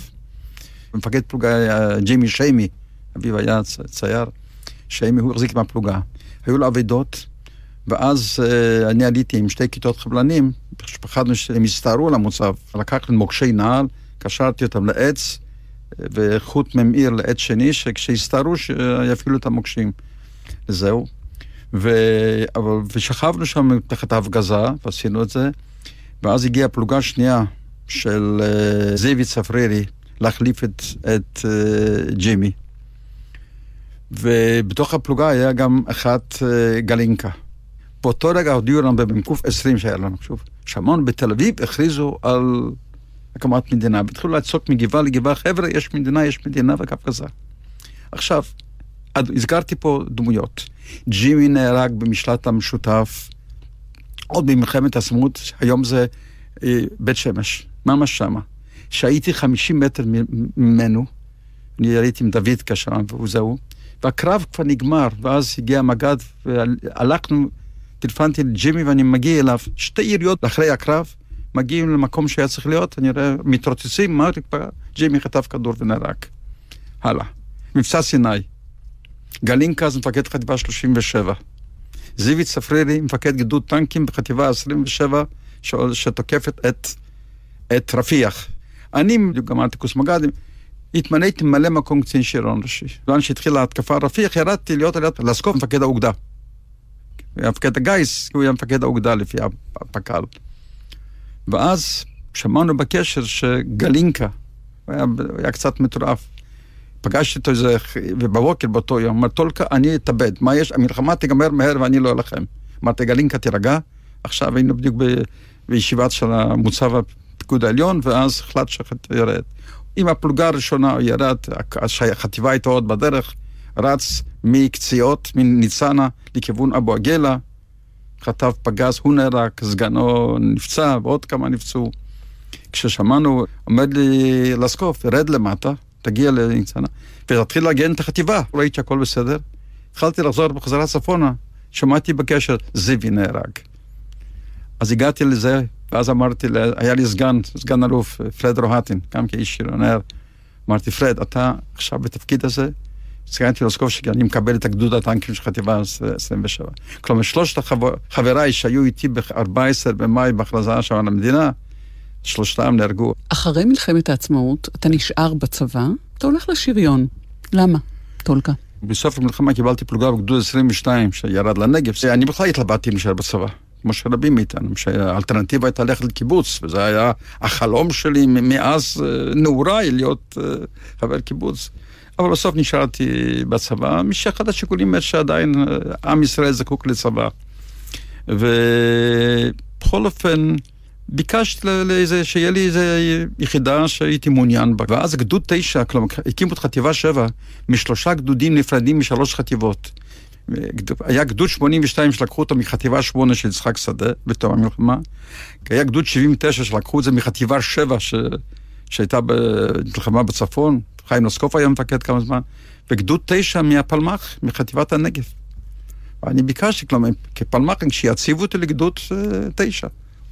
מפקד פלוגה היה ג'יימי שיימי, אביו היה צייר, שיימי, הוא החזיק מהפלוגה. היו לו אבדות, ואז uh, אני עליתי עם שתי כיתות חבלנים, פחדנו שהם יסתערו על המוצב. לקחנו מוקשי נעל, קשרתי אותם לעץ, וחוט ממאיר לעץ שני, שכשיסתערו שיפעילו את המוקשים. זהו. ו... אבל... ושכבנו שם תחת ההפגזה, ועשינו את זה, ואז הגיעה פלוגה שנייה של uh, זאבי צפרירי להחליף את, את uh, ג'ימי. ובתוך הפלוגה היה גם אחת uh, גלינקה. באותו רגע הודיעו לנו במ"ק 20 שהיה לנו, שוב, שמעון בתל אביב הכריזו על הקמת מדינה, והתחילו לצעוק מגבעה לגבעה, חבר'ה, יש מדינה, יש מדינה וקפקזה. עכשיו, הזכרתי פה דמויות. ג'ימי נהרג במשלט המשותף עוד במלחמת העצמאות, היום זה אה, בית שמש, ממש שמה. שהייתי 50 מטר ממנו, אני הייתי עם דוד כשם, והוא זהו, והקרב כבר נגמר, ואז הגיע המג"ד, והלכנו, טלפנתי לג'ימי ואני מגיע אליו, שתי יריות אחרי הקרב, מגיעים למקום שהיה צריך להיות, אני רואה מתרוצצים, מה ג'ימי חטף כדור ונהרג. הלאה. מבצע סיני. גלינקה אז מפקד חטיבה 37. זיוי צפרירי, מפקד גדוד טנקים בחטיבה 27, ש... שתוקפת את, את רפיח. אני, גמרתי קורס מג"דים, התמניתי ממלא מקום קצין שריון ראשי. בזמן שהתחילה ההתקפה רפיח, ירדתי להיות על יד לסקוף מפקד האוגדה. היה מפקד הגיס, הוא היה מפקד האוגדה לפי הפק"ל. ואז שמענו בקשר שגלינקה, הוא היה, היה קצת מטורף. פגשתי אותו איזה, ובבוקר באותו יום, אמר, טולקה, אני אתאבד, מה יש? המלחמה תיגמר מהר ואני לא אלחם. אמרתי, גלינקה, תירגע, עכשיו היינו בדיוק ב, בישיבת של המוצב הפיקוד העליון, ואז החלט שירד. עם הפלוגה הראשונה הוא ירד, החטיבה הייתה עוד בדרך, רץ מקציעות, מניצנה, לכיוון אבו עגלה, חטף פגז, הוא נהרג, סגנו נפצע, ועוד כמה נפצעו. כששמענו, עומד לי לסקוף, ירד למטה, תגיע לניצנה, ותתחיל להגן את החטיבה. ראיתי שהכל בסדר. התחלתי לחזור בחזרה צפונה, שמעתי בקשר, זיוי נהרג. אז הגעתי לזה, ואז אמרתי, היה לי סגן, סגן אלוף, פרד רוהטין, גם כאיש שריונר. אמרתי, פרד, אתה עכשיו בתפקיד הזה? סגנתי לסקוף שאני מקבל את הגדוד הטנקים של חטיבה 27. כלומר, שלושת חבריי שהיו איתי ב-14 במאי בהכרזה שם על המדינה, שלושתם נהרגו. אחרי מלחמת העצמאות, אתה נשאר בצבא, אתה הולך לשריון. למה, טולקה? בסוף המלחמה קיבלתי פלוגה בגדוד 22 שירד לנגב. אני בכלל התלבטתי להישאר בצבא. כמו שרבים מאיתנו, שהאלטרנטיבה הייתה ללכת לקיבוץ, וזה היה החלום שלי מאז נעוריי להיות חבר קיבוץ. אבל בסוף נשארתי בצבא, משאחד השיקולים באמת שעדיין עם ישראל זקוק לצבא. ובכל אופן, ביקשתי לאיזה, שיהיה לי איזה יחידה שהייתי מעוניין בה. ואז גדוד תשע, כלומר, הקימו את חטיבה שבע, משלושה גדודים נפרדים משלוש חטיבות. היה גדוד 82 שלקחו אותו מחטיבה 8 של יצחק שדה בתום המלחמה. היה גדוד 79 שלקחו את זה מחטיבה 7 ש... שהייתה במלחמה בצפון. חיים נוסקוף היה מפקד כמה זמן. וגדוד 9 מהפלמ"ח, מחטיבת הנגב. ואני ביקשתי, כלומר, כפלמ"חים, שיציבו אותי לגדוד 9.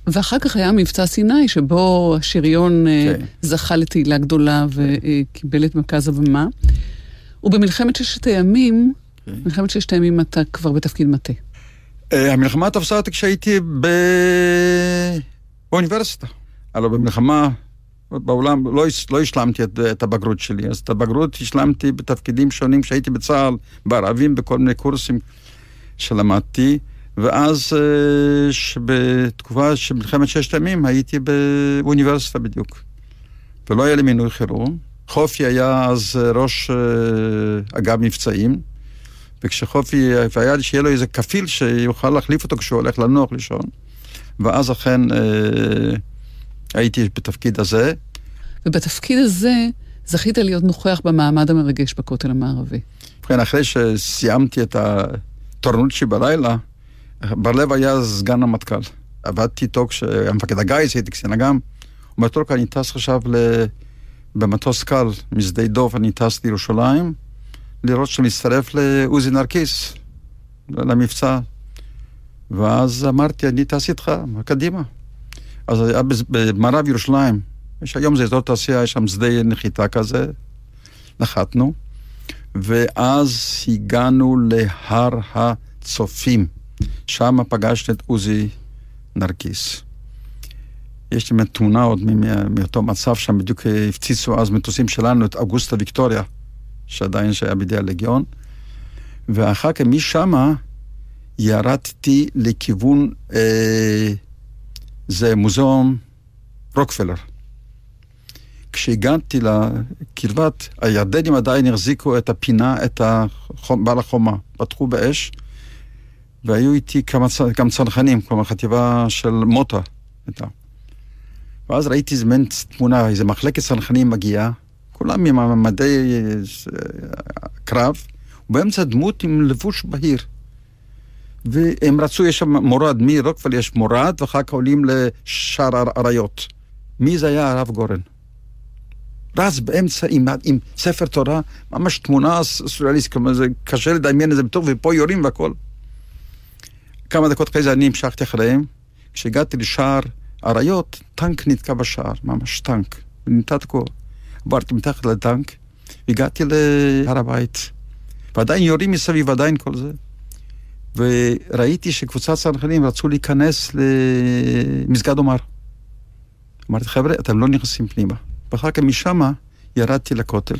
ואחר כך היה מבצע סיני, שבו השריון okay. זכה לתהילה גדולה וקיבל את מרכז הבמה. ובמלחמת ששת הימים, okay. מלחמת ששת הימים אתה כבר בתפקיד מטה. Uh, המלחמה תפסה אותי כשהייתי. באוניברסיטה. הלוא במלחמה בעולם לא, לא השלמתי את, את הבגרות שלי, אז את הבגרות השלמתי בתפקידים שונים כשהייתי בצה"ל, בערבים, בכל מיני קורסים שלמדתי. ואז בתקופה של מלחמת ששת הימים הייתי באוניברסיטה בדיוק. ולא היה לי מינוי חירום. חופי היה אז ראש אגב מבצעים, וכשחופי, והיה שיהיה לו איזה כפיל שיוכל להחליף אותו כשהוא הולך לנוח לישון. ואז אכן הייתי בתפקיד הזה. ובתפקיד הזה זכית להיות נוכח במעמד המרגש בכותל המערבי. ובכן, אחרי שסיימתי את התורנות שלי בלילה, בר לב היה סגן המטכ"ל. עבדתי איתו כשהיה מפקד הגיס, הייתי קצין אג"ם. הוא אומר, טולקה, אני טס עכשיו ל... במטוס קל משדה דוב, אני טס לירושלים, לראות שמצטרף לעוזי נרקיס, למבצע. ואז אמרתי, אני טס איתך, קדימה. אז היה במערב ירושלים, יש היום זה אזור תעשייה, יש שם שדה נחיתה כזה, נחתנו, ואז הגענו להר הצופים. שם פגשתי את עוזי נרקיס. יש לי תמונה עוד מאותו מצב שם, בדיוק הפציצו אז מטוסים שלנו את אוגוסטה ויקטוריה, שעדיין שהיה בידי הלגיון. ואחר כך משם ירדתי לכיוון, אה, זה מוזיאום רוקפלר. כשהגעתי לקרבת, הירדנים עדיין החזיקו את הפינה, את החום, בעל החומה, פתחו באש. והיו איתי כמה, גם צנחנים, כלומר חטיבה של מוטה הייתה. ואז ראיתי איזה מין תמונה, איזה מחלקת צנחנים מגיעה, כולם עם מדי קרב, ובאמצע דמות עם לבוש בהיר. והם רצו, יש שם מורד, מרוקפל יש מורד, ואחר כך עולים לשער האריות. מי זה היה? הרב גורן. רץ באמצע עם, עם ספר תורה, ממש תמונה סוריאליסטית, כלומר זה קשה לדמיין את זה בטוב, ופה יורים והכל. כמה דקות אחרי זה אני המשכתי אחריהם. כשהגעתי לשער אריות, טנק נתקע בשער, ממש טנק, ונמצא תקוע. עברתי מתחת לטנק, הגעתי להר הבית, ועדיין יורים מסביב, עדיין כל זה. וראיתי שקבוצת צנחנים רצו להיכנס למסגד עומר. אמרתי, חבר'ה, אתם לא נכנסים פנימה. ואחר כך משם ירדתי לכותל.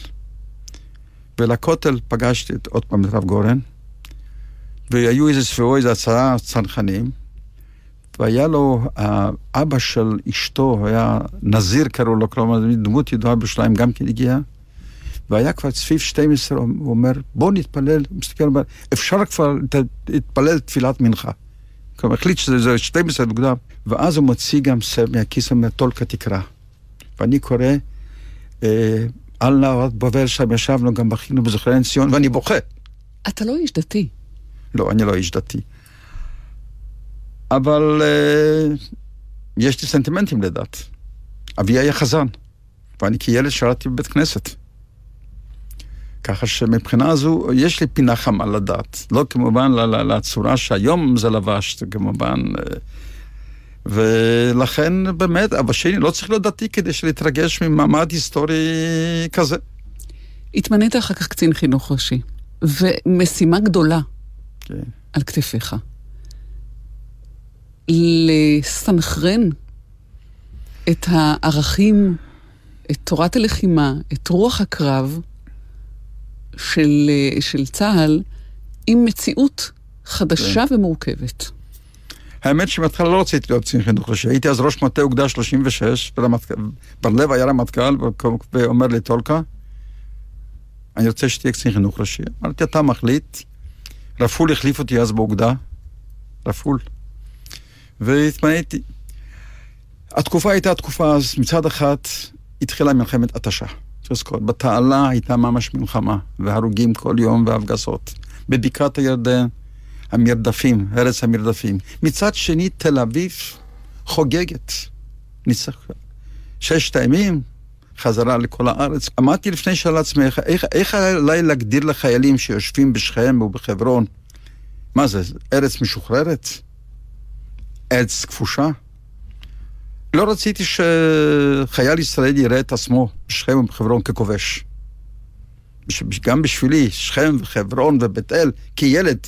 ולכותל פגשתי עוד פעם את רב גורן, והיו איזה סביבו איזה עשרה צנחנים, והיה לו, האבא של אשתו היה נזיר קראו לו, כלומר דמות ידועה בשליים גם כן הגיע, והיה כבר סביב 12, הוא אומר, בוא נתפלל, הוא מסתכל, אומר, אפשר כבר להתפלל תפילת מנחה. כלומר, החליט שזה 12 מוקדם, ואז הוא מוציא גם מהכיס, אומר, טולקה תקרא. ואני קורא, אה, על נהרת בבל, שם ישבנו, גם בכינו בזכרן ציון, ואני בוכה. אתה לא איש דתי. לא, אני לא איש דתי. אבל אה, יש לי סנטימנטים לדת. אבי היה חזן, ואני כילד שרתי בבית כנסת. ככה שמבחינה זו, יש לי פינה חמה לדת. לא כמובן לצורה שהיום זה לבש, כמובן. אה, ולכן באמת, אבא שלי לא צריך להיות דתי כדי להתרגש ממעמד היסטורי כזה. התמנית אחר כך קצין חינוך ראשי, ומשימה גדולה כן. על כתפיך. לסנכרן את הערכים, את תורת הלחימה, את רוח הקרב של, של צה"ל עם מציאות חדשה כן. ומורכבת. האמת שבהתחלה לא רציתי להיות קצין חינוך ראשי, הייתי אז ראש מטה אוגדה 36, בר לב היה רמטכ"ל, ואומר לי, טולקה, אני רוצה שתהיה קצין חינוך ראשי. אמרתי, אתה מחליט. רפול החליף אותי אז באוגדה, רפול. והתמניתי. התקופה הייתה תקופה אז, מצד אחד התחילה מלחמת התשה. לזכור, בתעלה הייתה ממש מלחמה, והרוגים כל יום והפגזות. בבקעת הירדן, המרדפים, ארץ המרדפים. מצד שני, תל אביב חוגגת. ניצח. ששת הימים, חזרה לכל הארץ. אמרתי לפני שאלה לעצמך, איך, איך עליי להגדיר לחיילים שיושבים בשכם ובחברון, מה זה, ארץ משוחררת? ארץ כפושה? לא רציתי שחייל ישראלי יראה את עצמו בשכם ובחברון ככובש. גם בשבילי, שכם וחברון ובית אל, כילד,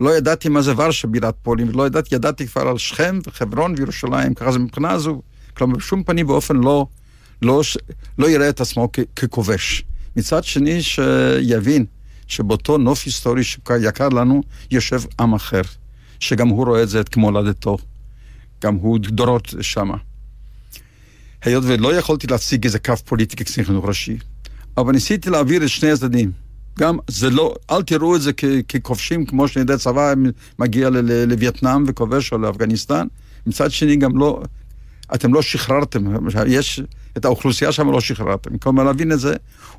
לא ידעתי מה זה ורשה בירת פולין, ולא ידעתי, ידעתי כבר על שכם וחברון וירושלים, ככה זה מבחינה זו, כלומר בשום פנים ואופן לא, לא, לא יראה את עצמו ככובש. מצד שני, שיבין שבאותו נוף היסטורי שיקר לנו, יושב עם אחר, שגם הוא רואה את זה כמולדתו. גם הוא דורות שמה. היות ולא יכולתי להציג איזה קו פוליטי כקצין חינוך ראשי, אבל ניסיתי להעביר את שני הצדדים. גם זה לא, אל תראו את זה ככובשים, כמו שאני צבא מגיע לווייטנאם וכובש או לאפגניסטן. מצד שני, גם לא, אתם לא שחררתם, יש, את האוכלוסייה שם לא שחררתם. כלומר, להבין את זה,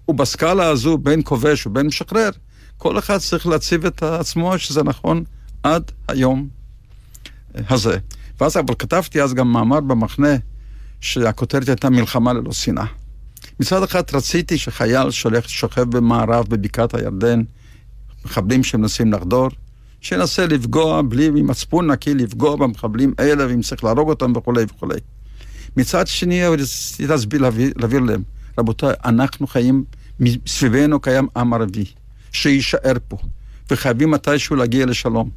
ובסקאלה הזו, בין כובש ובין משחרר, כל אחד צריך להציב את עצמו שזה נכון עד היום הזה. ואז אבל כתבתי אז גם מאמר במחנה, שהכותרת הייתה מלחמה ללא שנאה. מצד אחד רציתי שחייל שהולך, שוכב במערב בבקעת הירדן, מחבלים שמנסים לחדור, שינסה לפגוע בלי, מצפון נקי, לפגוע במחבלים האלה, ואם צריך להרוג אותם וכולי וכולי. מצד שני, רציתי להסביר, להעביר להם, רבותיי, אנחנו חיים, סביבנו קיים עם ערבי, שיישאר פה, וחייבים מתישהו להגיע לשלום.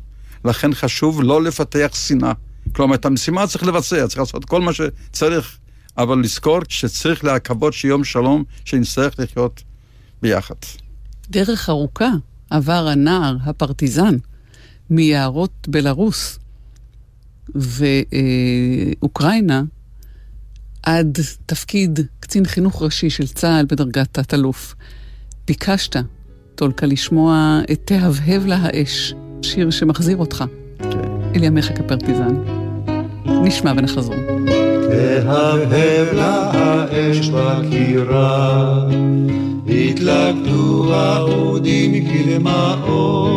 לכן חשוב לא לפתח שנאה. כלומר, את המשימה צריך לבצע, צריך לעשות כל מה שצריך, אבל לזכור שצריך להקוות שיום שלום, שנצטרך לחיות ביחד. דרך ארוכה עבר הנער, הפרטיזן, מיערות בלרוס ואוקראינה עד תפקיד קצין חינוך ראשי של צה"ל בדרגת תת-אלוף. ביקשת, טולקה, לשמוע את תהבהב לה האש, שיר שמחזיר אותך כן. אל ימיך כפרטיזן. נשמע ונחזור. תהבהב לה האש בקירה, התלכדו האודים כדמעות.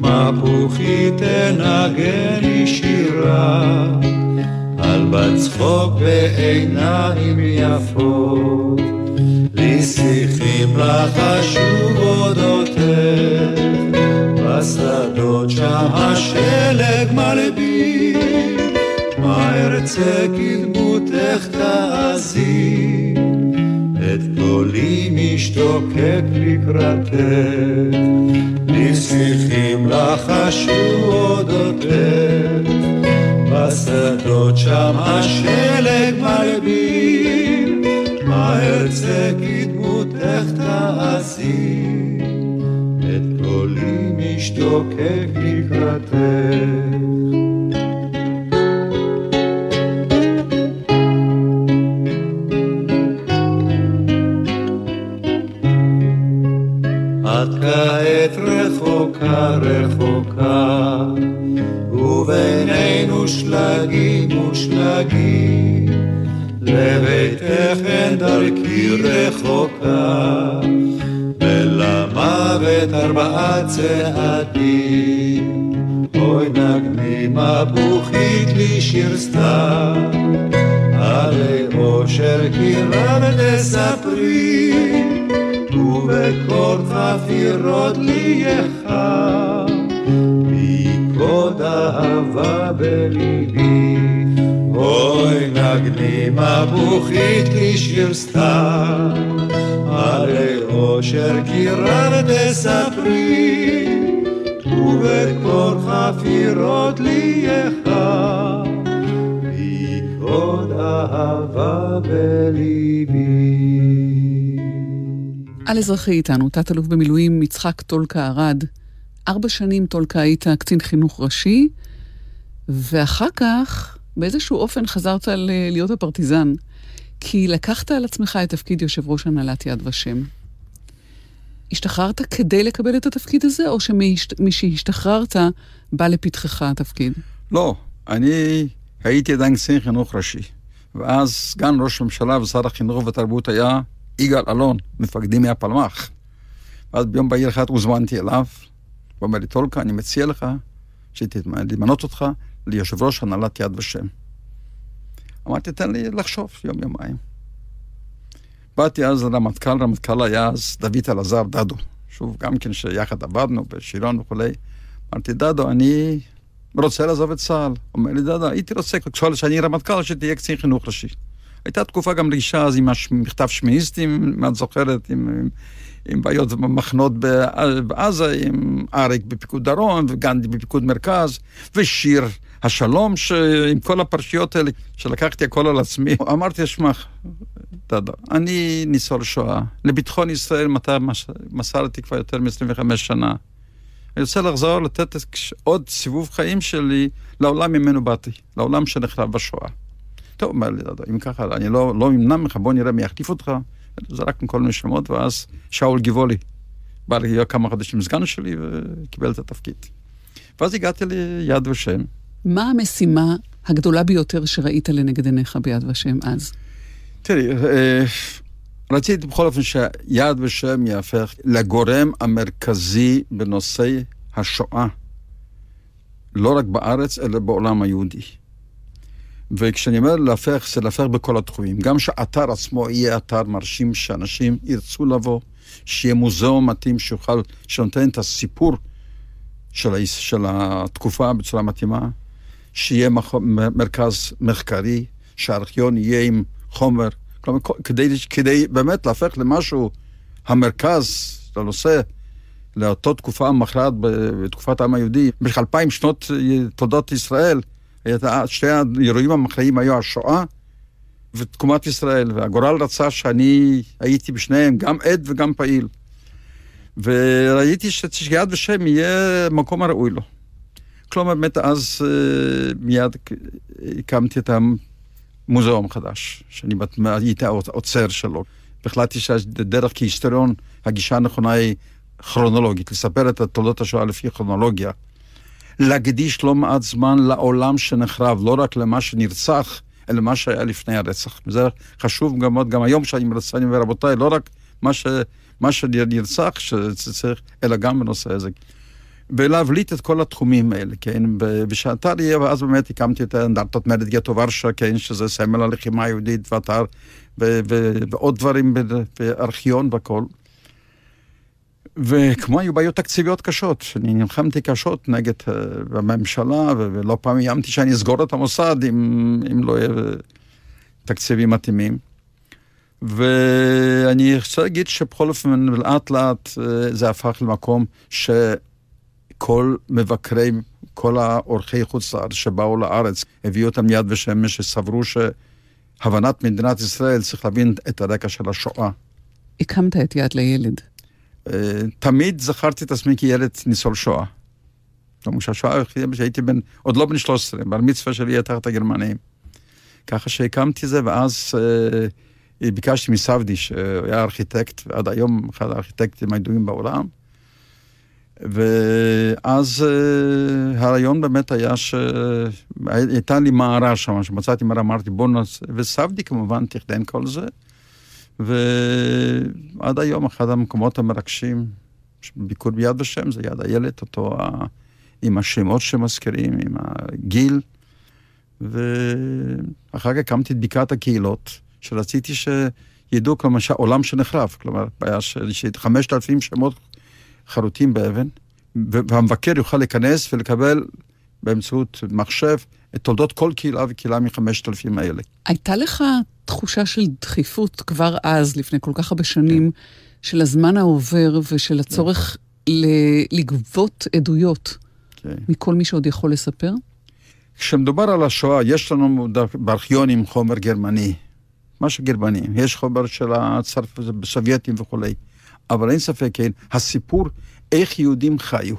מפוחי תנגן שירה, על בצחוק בעיניים יפות, לי שיחים לחשוב אודותך, בשדות שם השלג מלבין, מה ארצה כדמותך תעזי, את קולי משתוקק לקראתך. נסיכים לחשו אודותך, בשדות שם השלג מלבין, מה ארצה כדמותך תעשי, את קולי משתוקק לקראתך. את כעת רחוקה רחוקה, ובינינו שלגים ושלגים, לביתך אין דרכי רחוקה, ולמוות ארבעה צעדים. אוי נגני מבוכית לי שיר סתם, עלי אושר כי רב תספרי. ובקול חפירות לי יחם, מפקוד אהבה בליבי. אוי נגני מבוכית לי שיר סתם, עלי אושר כי רב תספרי, ובקול חפירות לי יחם, מפקוד אהבה בליבי. על אזרחי איתנו, תת-אלוף במילואים יצחק טולקה ארד. ארבע שנים טולקה היית קצין חינוך ראשי, ואחר כך באיזשהו אופן חזרת להיות הפרטיזן, כי לקחת על עצמך את תפקיד יושב ראש הנהלת יד ושם. השתחררת כדי לקבל את התפקיד הזה, או שמשהשתחררת בא לפתחך התפקיד? לא, אני הייתי עדיין קצין חינוך ראשי. ואז סגן ראש הממשלה ושר החינוך והתרבות היה יגאל אלון, מפקדי מהפלמ"ח. ואז ביום בהיר אחד הוזמנתי אליו, הוא אומר לי, טולקה, אני מציע לך למנות אותך ליושב ראש הנהלת יד ושם. אמרתי, תן לי לחשוב יום יומיים. באתי אז לרמטכ"ל, רמטכ"ל היה אז דוד אלעזר דדו, שוב, גם כן שיחד עבדנו בשריון וכולי. אמרתי, דדו, אני רוצה לעזוב את צה"ל. אומר לי, דדו, הייתי רוצה, כשאני רמטכ"ל, שתהיה קצין חינוך ראשי. הייתה תקופה גם רגישה אז עם מכתב שמיניסטים, אם את זוכרת, עם, עם, עם בעיות במחנות בעזה, עם אריק בפיקוד דרום וגנדי בפיקוד מרכז, ושיר השלום, ש... עם כל הפרשיות האלה, שלקחתי הכל על עצמי. אמרתי, שמע, אני ניצול שואה. לביטחון ישראל מסרתי כבר יותר מ-25 שנה. אני רוצה לחזור, לתת עוד סיבוב חיים שלי לעולם ממנו באתי, לעולם שנחרב בשואה. טוב, אומר לי, אם ככה, אני לא, לא אמנע ממך, בוא נראה מי יחליף אותך. זרקנו כל מיני שמות, ואז שאול גבעולי בא להיות כמה חודשים סגן שלי וקיבל את התפקיד. ואז הגעתי ליד ושם. מה המשימה הגדולה ביותר שראית לנגד עיניך ביד ושם אז? תראי, רציתי בכל אופן שיד ושם יהפך לגורם המרכזי בנושא השואה, לא רק בארץ, אלא בעולם היהודי. וכשאני אומר להפך, זה להפך בכל התחומים. גם שהאתר עצמו יהיה אתר מרשים, שאנשים ירצו לבוא, שיהיה מוזיאום מתאים שיוכל, שנותן את הסיפור של, ה, של התקופה בצורה מתאימה, שיהיה מח, מרכז מחקרי, שהארכיון יהיה עם חומר, כלומר, כדי, כדי באמת להפך למשהו, המרכז לנושא, לאותה תקופה מכרעת בתקופת העם היהודי, במשך אלפיים שנות תולדות ישראל, שתי האירועים המכריעים היו השואה ותקומת ישראל, והגורל רצה שאני הייתי בשניהם, גם עד וגם פעיל. וראיתי שיד ושם יהיה מקום הראוי לו. כלומר, באמת אז מיד הקמתי את המוזיאום החדש, שאני הייתי האוצר שלו. והחלטתי שהדרך כהיסטוריון, הגישה הנכונה היא כרונולוגית, לספר את תולדות השואה לפי כרונולוגיה. להקדיש לא מעט זמן לעולם שנחרב, לא רק למה שנרצח, אלא מה שהיה לפני הרצח. וזה חשוב גם מאוד, גם היום שאני מרצה, אני אומר, רבותיי, לא רק מה, ש, מה שנרצח שצריך, אלא גם בנושא הזה. ולהבליט את כל התחומים האלה, כן, בשעתה לי, ואז באמת הקמתי את האנדרטות מרד גטו ורשה, כן, שזה סמל הלחימה היהודית ואתר, ועוד דברים, וארכיון והכל. וכמו היו בעיות תקציביות קשות, אני נלחמתי קשות נגד uh, הממשלה, ולא פעם איימתי שאני אסגור את המוסד אם, אם לא יהיה תקציבים מתאימים. ואני רוצה להגיד שבכל אופן, לאט לאט uh, זה הפך למקום שכל מבקרי, כל האורחי חוץ לארץ שבאו לארץ, הביאו אותם יד ושמש, שסברו שהבנת מדינת ישראל צריך להבין את הרקע של השואה. הקמת את יד לילד. אה, תמיד זכרתי את עצמי כילד ניצול שואה. כלומר שהשואה שהייתי בן, עוד לא בן 13, בר מצווה שלי הייתה תחת הגרמנים. ככה שהקמתי זה, ואז אה, ביקשתי מסבדי, שהיה ארכיטקט, ועד היום אחד הארכיטקטים הידועים בעולם. ואז אה, הרעיון באמת היה שהייתה לי מערה שם, שמצאתי מערה, אמרתי בוא נעשה, וסבדי כמובן תכנן כל זה. ועד היום אחד המקומות המרגשים, ביקור ביד ושם, זה יד הילד, אותו ה... עם השמות שמזכירים, עם הגיל. ואחר כך הקמתי את בקעת הקהילות, שרציתי שידעו, כלומר, שהעולם שנחרב. כלומר, היה של חמשת אלפים שמות חרוטים באבן, והמבקר יוכל להיכנס ולקבל באמצעות מחשב את תולדות כל קהילה וקהילה מחמשת אלפים האלה. הייתה לך תחושה של דחיפות כבר אז, לפני כל כך הרבה שנים, כן. של הזמן העובר ושל הצורך כן. לגבות עדויות כן. מכל מי שעוד יכול לספר? כשמדובר על השואה, יש לנו בארכיונים חומר גרמני, משהו גרמני, יש חומר של הסובייטים וכולי, אבל אין ספק, כן, הסיפור איך יהודים חיו,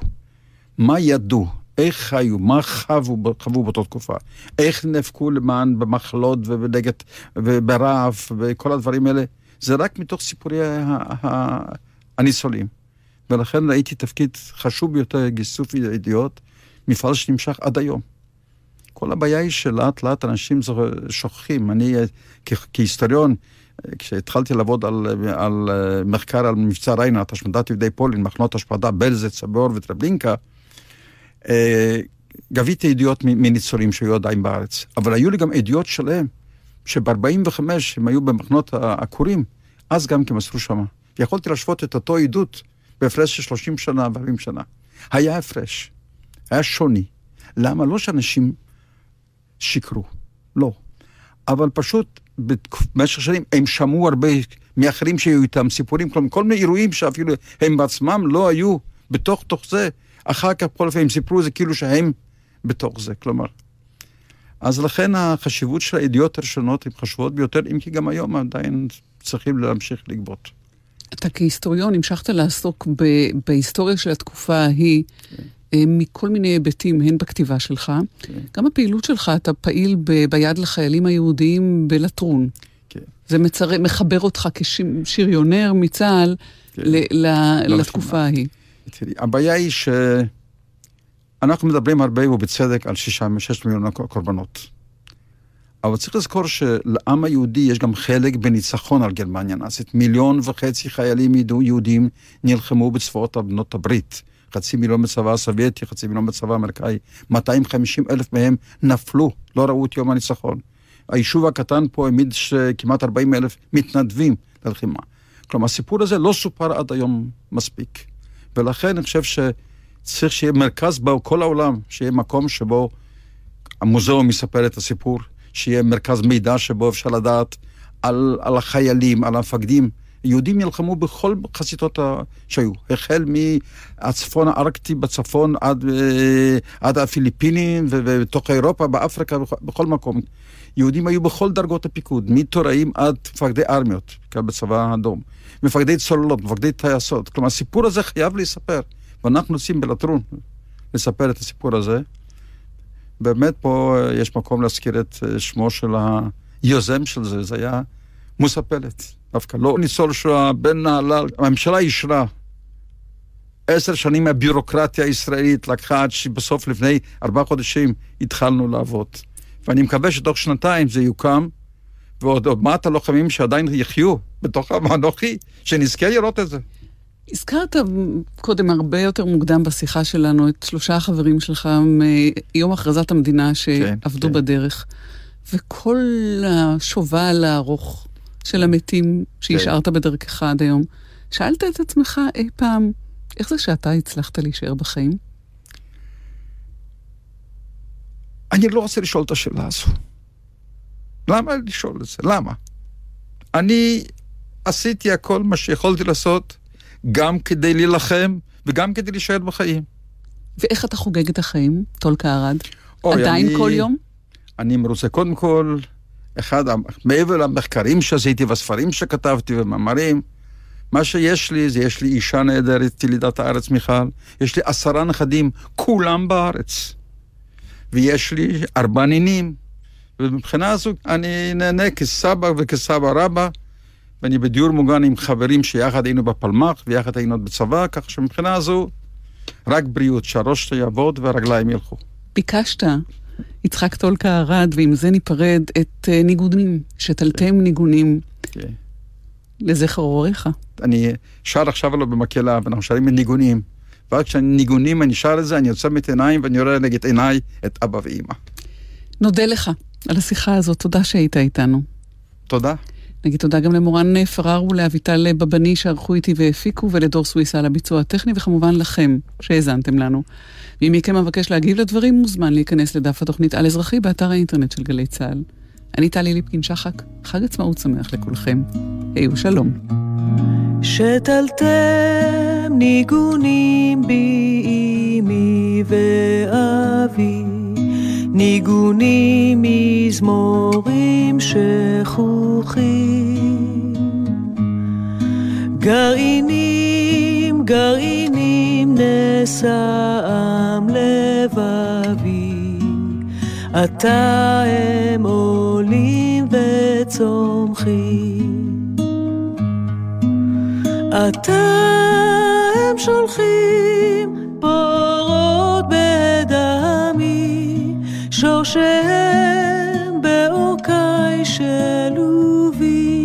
מה ידעו, איך חיו, מה חוו, חוו באותה תקופה, איך נאבקו למען במחלות ובנגד וברעב וכל הדברים האלה, זה רק מתוך סיפורי הניצולים. ולכן ראיתי תפקיד חשוב ביותר, גיסוף ידיעות, מפעל שנמשך עד היום. כל הבעיה היא שלאט לאט אנשים שוכחים. אני כהיסטוריון, כשהתחלתי לעבוד על, על מחקר על מבצע ריינת, השמדת יהודי פולין, מחנות השפדה בלזץ, סבור וטרבלינקה, אה, גביתי עדויות מניצולים שהיו עדיין בארץ, אבל היו לי גם עדויות שלהם, שב-45 הם היו במחנות העקורים, אז גם כן מסרו שמה. יכולתי להשוות את אותו עדות בהפרש של 30 שנה ו-40 שנה. היה הפרש, היה שוני. למה? לא שאנשים שיקרו, לא. אבל פשוט במשך שנים הם שמעו הרבה מאחרים שהיו איתם סיפורים, כל מיני אירועים שאפילו הם בעצמם לא היו בתוך תוך זה. אחר כך בכל אופן הם סיפרו זה כאילו שהם בתוך זה, כלומר. אז לכן החשיבות של הידיעות הראשונות הן חשובות ביותר, אם כי גם היום עדיין צריכים להמשיך לגבות. אתה כהיסטוריון המשכת לעסוק ב- בהיסטוריה של התקופה ההיא. כן. אה, מכל מיני היבטים, הן בכתיבה שלך, כן. גם הפעילות שלך, אתה פעיל ב- ביד לחיילים היהודיים בלטרון. כן. זה מצר... מחבר אותך כשריונר מצה"ל כן. ל- ל- לא לתקופה ההיא. תראי, הבעיה היא שאנחנו מדברים הרבה ובצדק על שישה, שש מיליון קורבנות. אבל צריך לזכור שלעם היהודי יש גם חלק בניצחון על גרמניה הנאצית. מיליון וחצי חיילים יהודים נלחמו בצבאות בנות הברית. חצי מיליון בצבא הסובייטי, חצי מיליון בצבא האמריקאי. 250 אלף מהם נפלו, לא ראו את יום הניצחון. היישוב הקטן פה העמיד כמעט 40 אלף מתנדבים ללחימה. כלומר, הסיפור הזה לא סופר עד היום מספיק. ולכן אני חושב שצריך שיהיה מרכז בכל העולם, שיהיה מקום שבו המוזיאום יספר את הסיפור, שיהיה מרכז מידע שבו אפשר לדעת על, על החיילים, על המפקדים. יהודים נלחמו בכל חזיתות שהיו, החל מהצפון הארקטי בצפון עד, אה, עד הפיליפינים ובתוך אירופה, באפריקה, בכל מקום. יהודים היו בכל דרגות הפיקוד, מתוראים עד מפקדי ארמיות, בצבא האדום. מפקדי צוללות, מפקדי טייסות. כלומר, הסיפור הזה חייב להיספר. ואנחנו רוצים בלטרון לספר את הסיפור הזה. באמת פה יש מקום להזכיר את שמו של היוזם של זה, זה היה מוסה פלט. דווקא לא ניצול שואה, בן נהלל. הממשלה אישרה עשר שנים מהבירוקרטיה הישראלית לקחה עד שבסוף לפני ארבעה חודשים התחלנו לעבוד. ואני מקווה שתוך שנתיים זה יוקם, ועוד מעט הלוחמים שעדיין יחיו בתוך האנוכי, שנזכה לראות את זה. הזכרת קודם הרבה יותר מוקדם בשיחה שלנו את שלושה החברים שלך מיום הכרזת המדינה שעבדו כן, כן. בדרך. וכל השובל הארוך של המתים שהשארת כן. בדרכך עד היום. שאלת את עצמך אי פעם, איך זה שאתה הצלחת להישאר בחיים? אני לא רוצה לשאול את השאלה הזו. למה לשאול את זה? למה? אני עשיתי הכל מה שיכולתי לעשות, גם כדי להילחם וגם כדי להישאר בחיים. ואיך אתה חוגג את החיים, טולקה ארד? עדיין אני, כל יום? אני מרוצה קודם כל, אחד, מעבר למחקרים שעשיתי והספרים שכתבתי ומאמרים, מה שיש לי זה יש לי אישה נהדרת, ילידת הארץ מיכל, יש לי עשרה נכדים, כולם בארץ. ויש לי ארבע נינים. ומבחינה הזו אני נהנה כסבא וכסבא רבא, ואני בדיור מוגן עם חברים שיחד היינו בפלמ"ח ויחד היינו בצבא, כך שמבחינה הזו רק בריאות, שהראש יעבוד והרגליים ילכו. ביקשת, יצחק טולקה ארד, ועם זה ניפרד, את אה, ניגונים, שתלתם ניגונים כן. לזכר הוריך. אני שר עכשיו עליו במקהלה, ואנחנו שרים ניגונים. ואז כשאני ניגונים, אני שר את זה, אני יוצא את עיניים ואני רואה נגד עיניי את אבא ואימא. נודה לך על השיחה הזאת, תודה שהיית איתנו. תודה. נגיד תודה גם למורן פררו, לאביטל בבני שערכו איתי והפיקו, ולדור סוויסה על הביצוע הטכני, וכמובן לכם שהאזנתם לנו. ואם מכם מבקש להגיב לדברים, מוזמן להיכנס לדף התוכנית על אזרחי באתר האינטרנט של גלי צה"ל. אני טלי ליפקין-שחק, חג עצמאות שמח לכולכם. היו שלום. שתלתם ניגונים בי אמי ואבי, ניגונים מזמורים שכוחים. גרעינים, גרעינים נשאם לבבי, עתה הם עולים וצומחים. אתם שולחים בורות בדמי, שורשיהם באורכי שלובי.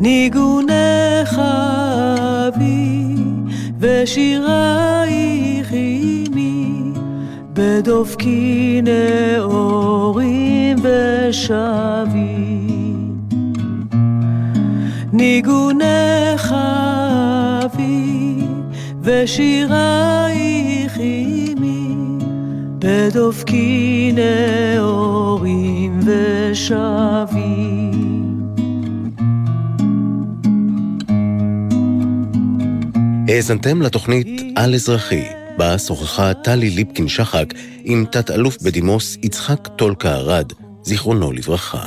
ניגונך אבי ושירייך עימי, בדופקי נאורים ושבים. ניגונך אבי ושירייך עימי בדופקי נאורים ושבים. האזנתם לתוכנית על אזרחי, בה שוחחה טלי ליפקין-שחק עם תת-אלוף בדימוס יצחק טולקה ארד, זיכרונו לברכה.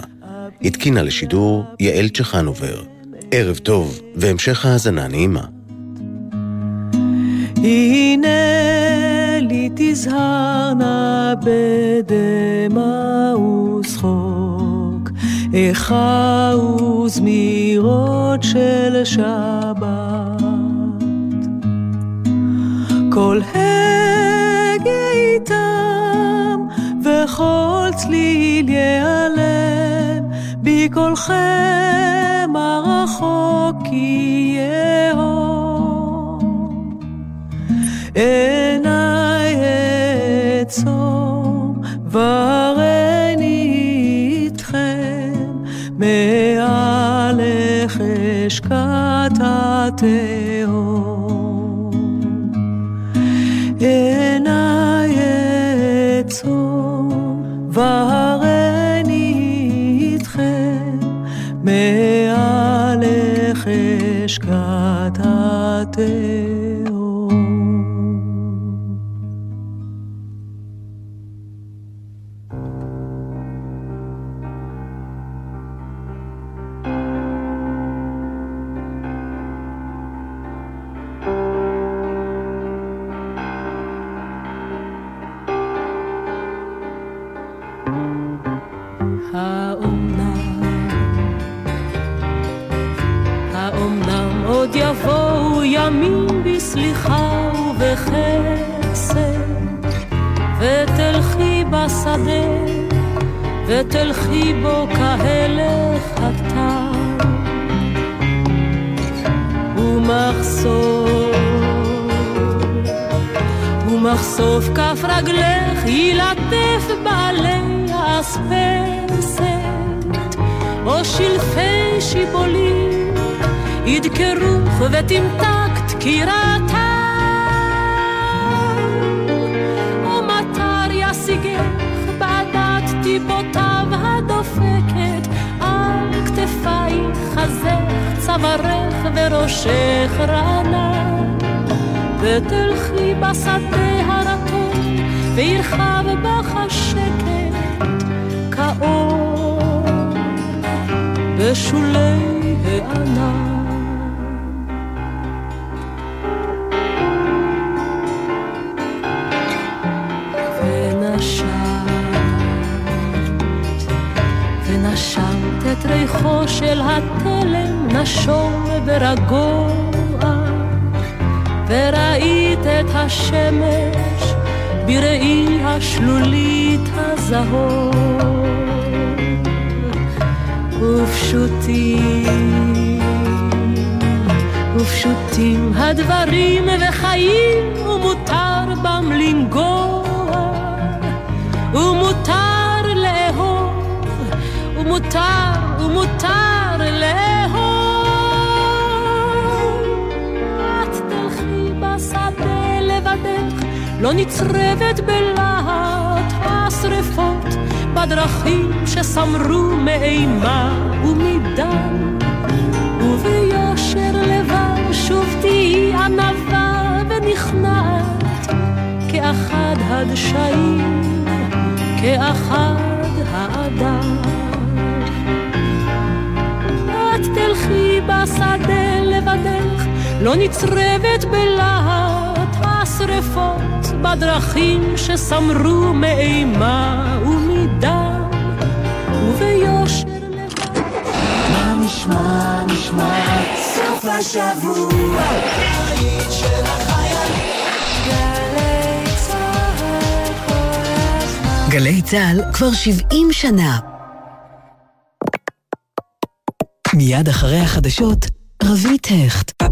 התקינה לשידור יעל צ'חנובר. ערב טוב והמשך האזנה נעימה. הנה לי תזהרנה בדמע ושחוק, איכה וזמירות של שבת. כל הגה איתם וכל צליל ייעלם בי קולכם הרחוק יהום. עיניי אעצום וראיני איתכם מעל חשקת התהום. עיניי אעצום והראיני escatate. ומחשוף כף רגלך ילטף בעלי האספסת, או שלפי שיבולים ידקרוך ותמתק דקירתה. או מטר ישיגך בעדת טיפותיו הדופקת על כתפייך, חזך, צווארך וראשך רענן. ותלכי בשדה הרטון, וירחב בך השקט כאור בשולי הענן. ונשמת את ריחו של התלם נשום ורגוע וראית את השמש בראי השלולית הזהוב ופשוטים ופשוטים הדברים וחיים ומותר בם לנגוע ומותר לאהוב ומותר ומותר לאהוב לא נצרבת בלהט השרפות בדרכים שסמרו מאימה ומדם. וביושר לבב שוב תהי ענווה ונכנעת כאחד הדשאים כאחד האדם. את תלכי בשדה לבדך לא נצרבת בלהט השרפות בדרכים שסמרו מאימה ומדם וביושר לבד. מה נשמע, נשמע, סוף השבוע, בית של החיילים. גלי צה"ל כבר 70 שנה. מיד אחרי החדשות, רבית הכט.